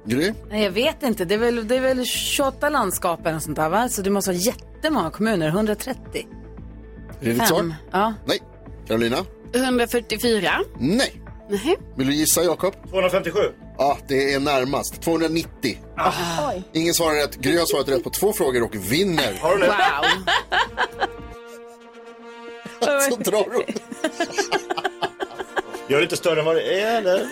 Gry? Nej, jag vet inte. Det är väl, det är väl 28 landskap eller sånt där, va? Så det måste vara jättemånga kommuner. 130. Är det ditt svar? Ja. Nej. Carolina? 144. Nej. Nej. Vill du gissa, Jakob? 257. Ja, det är närmast. 290. Ingen svarar rätt. Gry har svarat rätt på två frågor och vinner. Har du det? Så drar hon. Gör det inte större än vad det är, eller?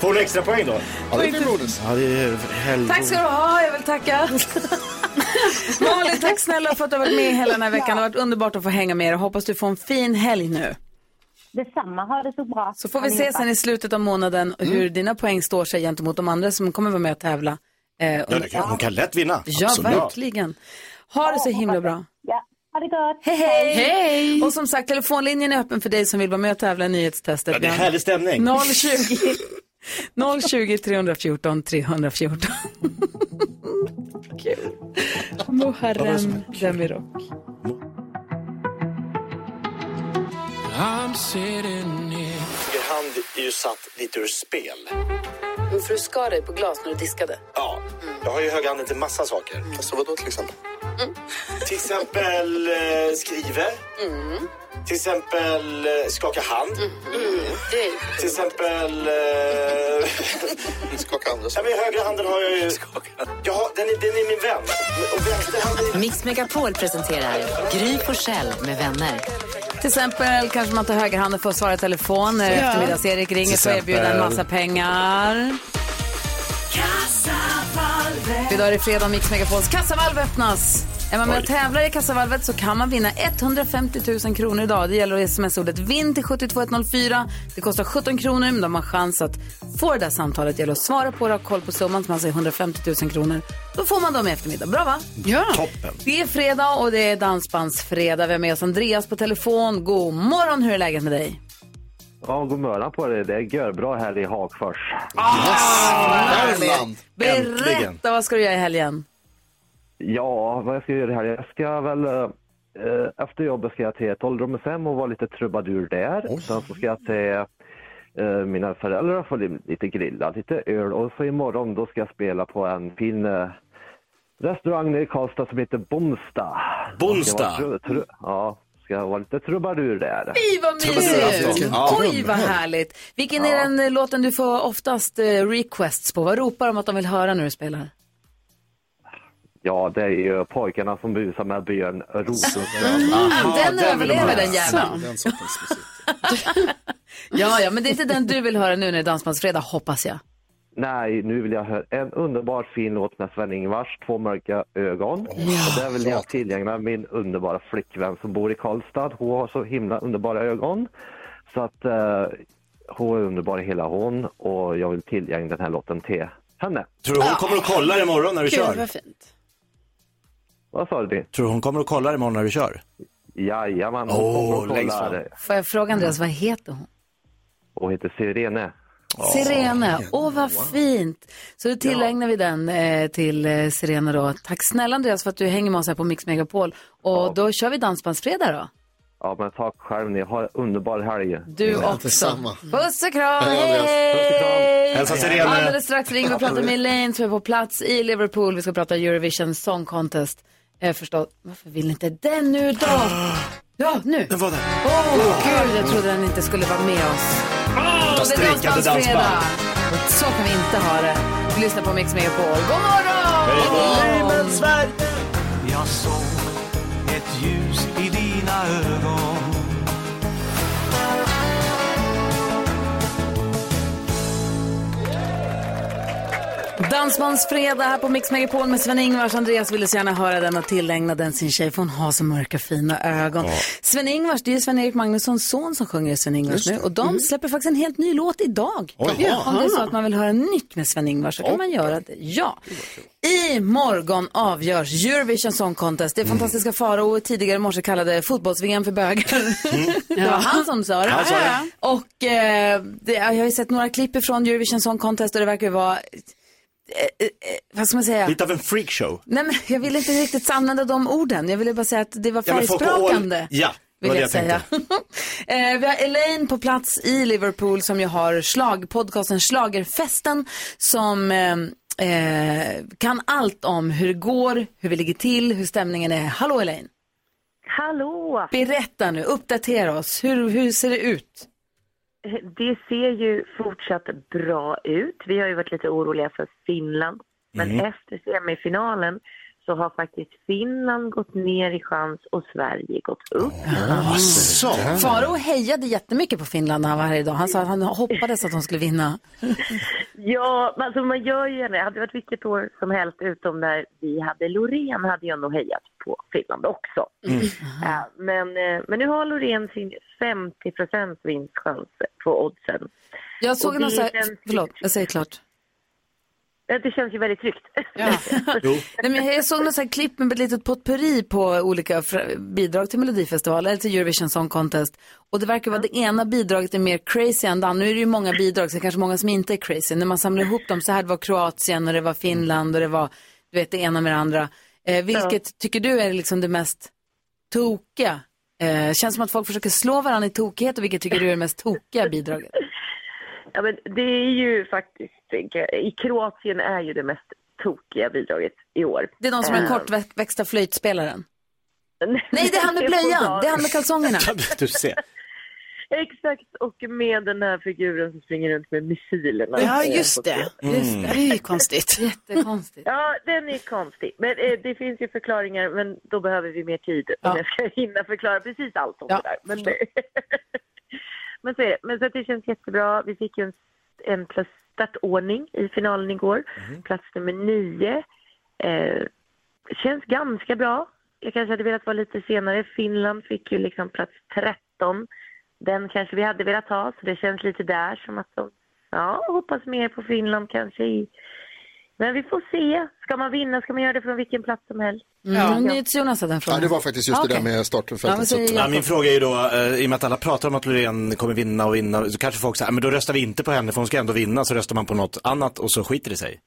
Får du extra poäng då? Ja, det blir bonus. Ja, det är helgon. Tack ska du ha, jag vill tacka. Malin, tack snälla för att du har varit med hela den här veckan. Det har varit underbart att få hänga med er. Hoppas du får en fin helg nu. Detsamma, ha det så bra. Så får vi se sen i slutet av månaden hur dina poäng står sig gentemot de andra som kommer vara med och tävla. Eh, Ja, det kan, hon kan lätt vinna. Ja, Absolut. verkligen. Ha det så himla bra. Ja, ha det gott. Hej, hej! Hej! Och som sagt, telefonlinjen är öppen för dig som vill vara med och tävla i nyhetstestet. Ja, det är härlig stämning. 020 020 314 314. Kul. Muharrem Demirok. Hand är ju satt lite ur spel. För du skar dig på glas när du diskade. Ja, jag har ju högerhanden till massa saker. Alltså vadå till exempel? Till exempel eh, skriver. Till exempel eh, skaka hand. Till exempel... Eh... skaka andra ja, men högra handen har jag ju... Jag har, den, är, den är min vän. Och vänsterhanden... Mix Megapol presenterar Gry Forssell med vänner. Till exempel kanske man tar högerhanden för att svara i telefon när Ja. eftermiddags-Erik ringer för att erbjuda en massa pengar. Idag är det fredag och Mix Megapols kassavalv öppnas. Är man med och tävlar i kassavalvet så kan man vinna 150 000 kronor idag. Det gäller att sms-ordet vinn till 72104. Det kostar 17 kronor men de har chans att få det där samtalet. Det gäller att svara på det och ha koll på summan som alltså är 150 000 kronor. Då får man dem i eftermiddag. Bra va? Ja. Toppen. Det är fredag och det är dansbandsfredag. Vi har med oss Andreas på telefon. God morgon, hur är läget med dig? Ja, god morgon på dig. Det är görbra här i Hagfors. Värmland. Berätta, vad ska du göra i helgen? Ja, vad jag ska göra här? Jag ska väl... eh, efter jobbet ska jag till ett ålderdomshem och vara lite trubadur där. Sen så ska jag till eh, mina föräldrar och få li- lite grillad, lite öl. Och så imorgon då ska jag spela på en fin eh, restaurang nere i Karlstad som heter Bomsta. Bomsta? Ja, ska vara lite trubadur där. Fy vad mysigt! Ja. Oj vad härligt! Vilken är den låten du får oftast eh, requests på? Vad ropar de att de vill höra när du spelar? Ja, det är ju pojkarna som busar med Björn Rosenström. Mm, den överlever den jäveln. Musik. Ja, ja, men det är inte den du vill höra nu när det är Dansbandsfredag, hoppas jag. Nej, nu vill jag höra en underbar fin låt med Sven-Ingvars, Två mörka ögon. och där vill jag tillgängliga min underbara flickvän som bor i Karlstad. Hon har så himla underbara ögon. Så att eh, hon är underbar hela hon och jag vill tillgängliga den här låten till henne. Tror du hon kommer att kolla imorgon när du Gud, kör? vad fint. Vad sa du? Tror du hon kommer att kolla imorgon när du kör? Jajamän, hon Åh, kommer och kollar. Får jag fråga Andreas, vad heter hon? Hon heter Sirene. Sirene, åh vad fint. Så då tillägnar vi den eh, till eh, Sirene då. Tack snälla Andreas för att du hänger med oss här på Mix Megapol. Och då kör vi Dansbandsfredag då. Ja, men tack själv. Ni har en underbar helg. Du också. Puss och kram, Hej, Andreas. Puss och kram. hej! Hälsa Sirene. Alldeles strax ringer vi och pratar med Elaine som är på plats i Liverpool. Vi ska prata Eurovision Song Contest. Jag förstår, varför vill inte den nu då? Ja, nu. Den var där. Åh gud, jag trodde den inte skulle vara med oss. Åh, det är Dansbandsfredag. dansband. Så kan vi inte ha det. Vi lyssnar på Mix Megapol. God morgon! Hej Sverige Jag såg ett ljus i dina ögon Dansbandsfredag här på Mix Megapol med Sven-Ingvars. Andreas ville så gärna höra den och tillägna den sin tjej för hon har så mörka fina ögon. Sven-Ingvars, det är Sven-Erik Magnussons son som sjunger i Sven-Ingvars nu och de släpper faktiskt en helt ny låt idag. Oj. Ja, om det är så att man vill höra nytt med Sven-Ingvars så kan man göra det. Ja. I morgon avgörs Eurovision Song Contest. Det är fantastiska Farao tidigare i morse kallade fotbolls-VM för bögar. det var han som sa det. Det. Och eh, det, jag har ju sett några klipp ifrån Eurovision Song Contest och det verkar ju vara eh, vad ska man säga? Lite av en freakshow. Nej, men jag vill inte riktigt använda de orden. Jag ville bara säga att det var Ja, färgsprakande. Ja, det Vill jag jag säga. eh, vi har Elaine på plats i Liverpool som ju har slag, podcasten Schlagerfesten som eh, eh, kan allt om hur det går, hur vi ligger till, hur stämningen är. Hallå Elaine! Hallå! Berätta nu, uppdatera oss. Hur, hur ser det ut? Det ser ju fortsatt bra ut. Vi har ju varit lite oroliga för Finland. Men Mm. efter semifinalen så har faktiskt Finland gått ner i chans och Sverige gått upp. Asså. Faro hejade jättemycket på Finland när han var här idag. Han sa att han hoppades att de skulle vinna. Ja, alltså man gör ju det hade varit vilket år som helst utom när vi hade Loreen hade jag nog hejat på Finland också. Ja, men, eh, men nu har Loreen sin 50% vinstchans på oddsen. Jag såg Och någon det så här, känns- förlåt, jag säger klart. Eh, Det känns ju väldigt tryggt. Nej, men jag såg något klipp med ett litet potpurri på olika bidrag till Melodifestivalen eller till Eurovision Song Contest. Och det verkar vara det ena bidraget är mer crazy än det andra. Nu är det ju många bidrag, så det är kanske många som inte är crazy. När man samlar ihop dem så här, det var Kroatien och det var Finland och det var, du vet, det ena med det andra. Eh, vilket tycker du är liksom det mest tokiga? Eh, känns som att folk försöker slå varandra i tokighet och vilket tycker du är det mest tokiga bidraget? Ja, men det är ju faktiskt, i Kroatien är ju det mest tokiga bidraget i år. Det är de som är Eh, kortväxta flöjtspelaren. Nej, det är han med blöjan. Det är han med kalsongerna. Du ser. Exakt, och med den här figuren som springer runt med missilerna. Ja, just det. Just det. Det är ju konstigt. Jättekonstigt. Ja, den är konstig. Men eh, det finns ju förklaringar, men då behöver vi mer tid om jag ska hinna förklara precis allt om det där. Men, men så är det. Men så det känns jättebra. Vi fick ju en, en plus startordning i finalen igår. Plats nummer nio. Eh, känns ganska bra. Jag kanske hade velat vara lite senare. Finland fick ju liksom plats 13. Den kanske vi hade velat ha, så det känns lite där som att de, ja, hoppas mer på Finland kanske i men vi får se. Ska man vinna ska man göra det från vilken plats som helst. Mm. NyhetsJonas hade en fråga. Ja, det var faktiskt just det där med startfältet. Ja, Ja, min fråga är ju då, eh, i och med att alla pratar om att Loreen kommer vinna och vinna, så kanske folk säger, "Ah, men då röstar vi inte på henne för hon ska ändå vinna, så röstar man på något annat och så skiter det sig.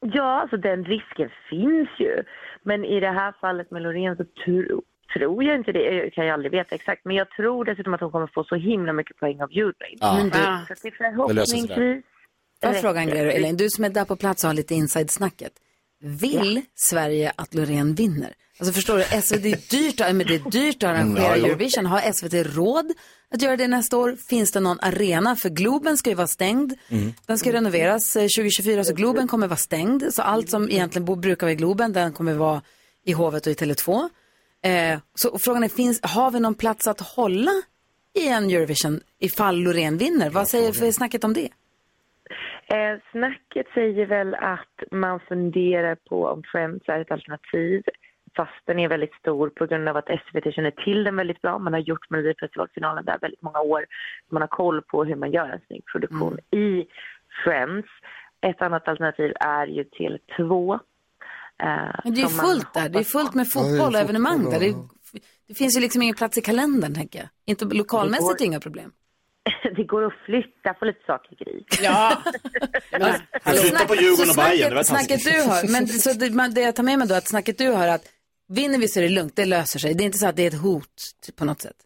Ja, alltså den risken finns ju. Men i det här fallet med Loreen så tro, tror jag inte det. Jag kan ju aldrig veta exakt. Men jag tror dessutom att hon kommer få så himla mycket poäng av juryn. Ja. Men du- Så det förhoppningsvis... Får jag fråga en grej då, Elaine? Du som är där på plats och har lite inside-snacket. Vill Sverige att Loreen vinner? Alltså förstår du, SVT, är dyrt, men det är dyrt att arrangera Ja, jo. Eurovision. Har SVT råd att göra det nästa år? Finns det någon arena? För Globen ska ju vara stängd. Den ska renoveras eh, 2024, så Globen kommer vara stängd. Så allt som egentligen brukar vara i Globen, den kommer vara i Hovet och i Tele2. Eh, så frågan är, finns, har vi någon plats att hålla i en Eurovision ifall Loreen vinner? Vad säger för snacket om det? Eh, snacket säger väl att man funderar på om Friends är ett alternativ. Fast den är väldigt stor på grund av att SVT känner till den väldigt bra. Man har gjort Melodifestivalfinalen där väldigt många år. Man har koll på hur man gör en snygg produktion i Friends. Ett annat alternativ är ju Tele2. Eh, Men det är ju fullt där. Det är fullt med Ja, fotboll och evenemang fotboll, där. Det, det finns ju liksom ingen plats i kalendern, tänker jag. Inte lokalmässigt Det går- inga problem. det går att flytta på lite saker i grej. Ja. Han flyttar på Djurgården och Bayern, det var snacket, du hör, men så det, man, det jag tar med mig då, att snacket du hör att vinner vi så är det lugnt, det löser sig. Det är inte så att det är ett hot typ, på något sätt.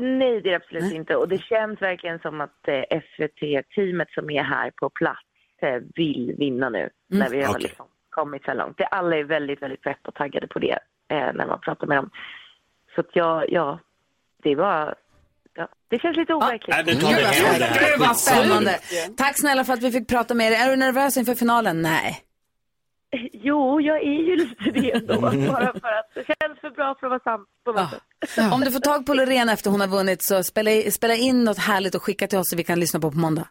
Nej, det är det absolut inte. Och det känns verkligen som att eh, SVT-teamet som är här på plats eh, vill vinna nu. Mm. När vi har Okej. liksom kommit så långt. Det, alla är väldigt, väldigt pepp och taggade på det eh, när man pratar med dem. Så att jag, ja, det var... Ja, det känns lite overkligt. Tar vi hem det här. Gud vad spännande. Tack snälla för att vi fick prata med dig. Är du nervös inför finalen? Nej. Jo, jag är ju lite det ändå. Bara för att det känns för bra för att vara sant sätt. Om du får tag på Loreen efter hon har vunnit så spela, i- spela in något härligt och skicka till oss så vi kan lyssna på på måndag.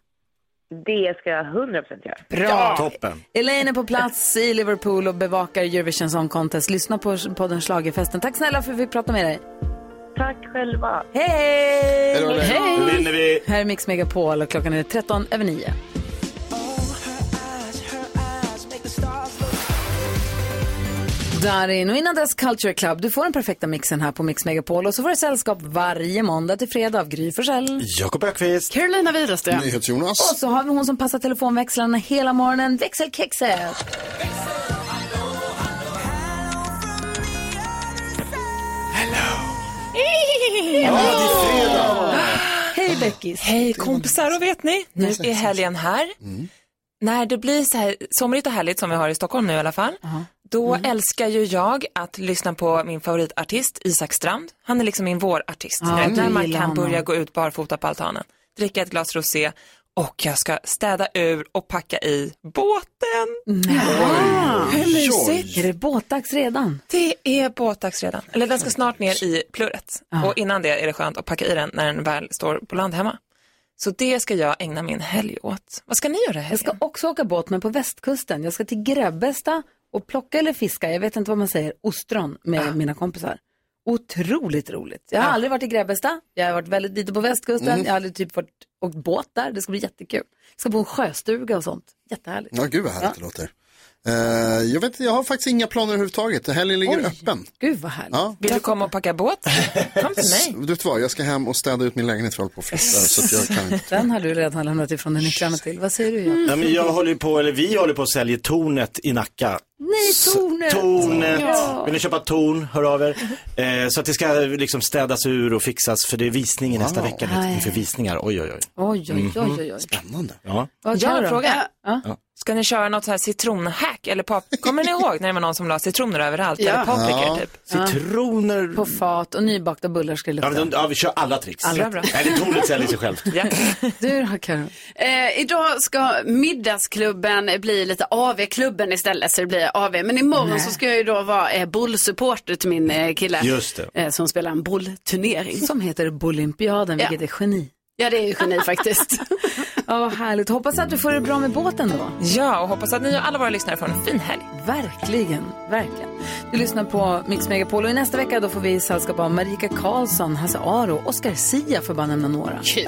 Det ska jag 100% göra. Bra. Toppen. Elaine är på plats i Liverpool och bevakar Eurovision Song Contest. Lyssna på podden Schlagerfesten. Tack snälla för att vi fick prata med dig. Tack själva. Hej! Hej vinner vi. Här är Mix Megapol och klockan är 13 över 9. Darin och innan dess Culture Club. Du får den perfekta mixen här på Mix Megapol och så får du sällskap varje måndag till fredag av Gry Forssell. Jakob Ökvist. Carolina Widerström. NyhetsJonas. Och så har vi hon som passar telefonväxlarna hela morgonen, växelkexet. Hej Beckis. Hej kompisar och vet ni, nu är helgen här. När det blir så här somrigt och härligt som vi har i Stockholm nu i alla fall, då älskar ju jag att lyssna på min favoritartist Isak Strand. Han är liksom min vårartist. Ja, Ja, du när man gillar kan honom. börja gå ut barfota på altanen, dricka ett glas rosé och jag ska städa ur och packa i båten. Hur mysigt? Är det båtdags redan? Det är båtdags redan. Eller den ska snart ner i plurret. Och innan det är det skönt att packa i den när den väl står på land hemma. Så det ska jag ägna min helg åt. Vad ska ni göra helgen? Jag ska också åka båt men på västkusten. Jag ska till Grebbestad och plocka eller fiska, jag vet inte vad man säger, ostron med mina kompisar. Otroligt roligt. Jag har aldrig varit i Grebbestad, jag har varit väldigt lite på västkusten, Mm. jag har aldrig typ varit, åkt båt där, det ska bli jättekul. Jag ska bo i en sjöstuga och sånt, jättehärligt. Ja, gud vad härligt det låter. Eh, jag vet jag har faktiskt inga planer överhuvudtaget. Helgen ligger Oj. öppen. Gud vad härligt. Ja. Vill du komma och packa båt? Kom till mig. Du vet vad, jag ska hem och städa ut min lägenhet för jag håller på att flytta. så att jag kan inte. Den har du redan lämnat ifrån dig nycklarna till. Vad säger du? Jakob? Ja, men jag håller på, eller vi håller på att sälja tornet i Nacka. Nej, tornet! Tornet, Ja. vill ni köpa torn, hör av er. Eh, så att det ska liksom städas ur och fixas för det är visning i nästa Wow. vecka inför visningar. Oj, oj, oj. Oj, oj, oj, oj, oj. Spännande. Ja. Vad Jag har en fråga. Ja. Ska ni köra något så här citronhack eller pap? Kommer ni ihåg när det var någon som la citroner överallt? Ja. Eller paprikor Ja. typ? Citroner. På fat och nybakta bullar ska det Ja, lukta. men, ja, vi kör alla tricks. Alla bra. Nej, det tornet säljer sig självt. Du då, Karo? Eh, idag ska middagsklubben bli lite AV-klubben istället, så det blir AV. Men imorgon Nej. så ska jag ju då vara eh, bollsupporter till min eh, kille. Just det. Eh, som spelar en bollturnering. Som heter Bolympiaden, Ja. vilket är geni. Ja, det är ju geni faktiskt. Ja, vad härligt. Hoppas att du får det bra med båten då. Ja, och hoppas att ni och alla våra lyssnare får en fin helg. Verkligen, verkligen. Du lyssnar på Mix Megapol och i nästa vecka då får vi sällskap av Marika Karlsson, Hasse Aro, Oscar Sia för att bara nämna några. Kul.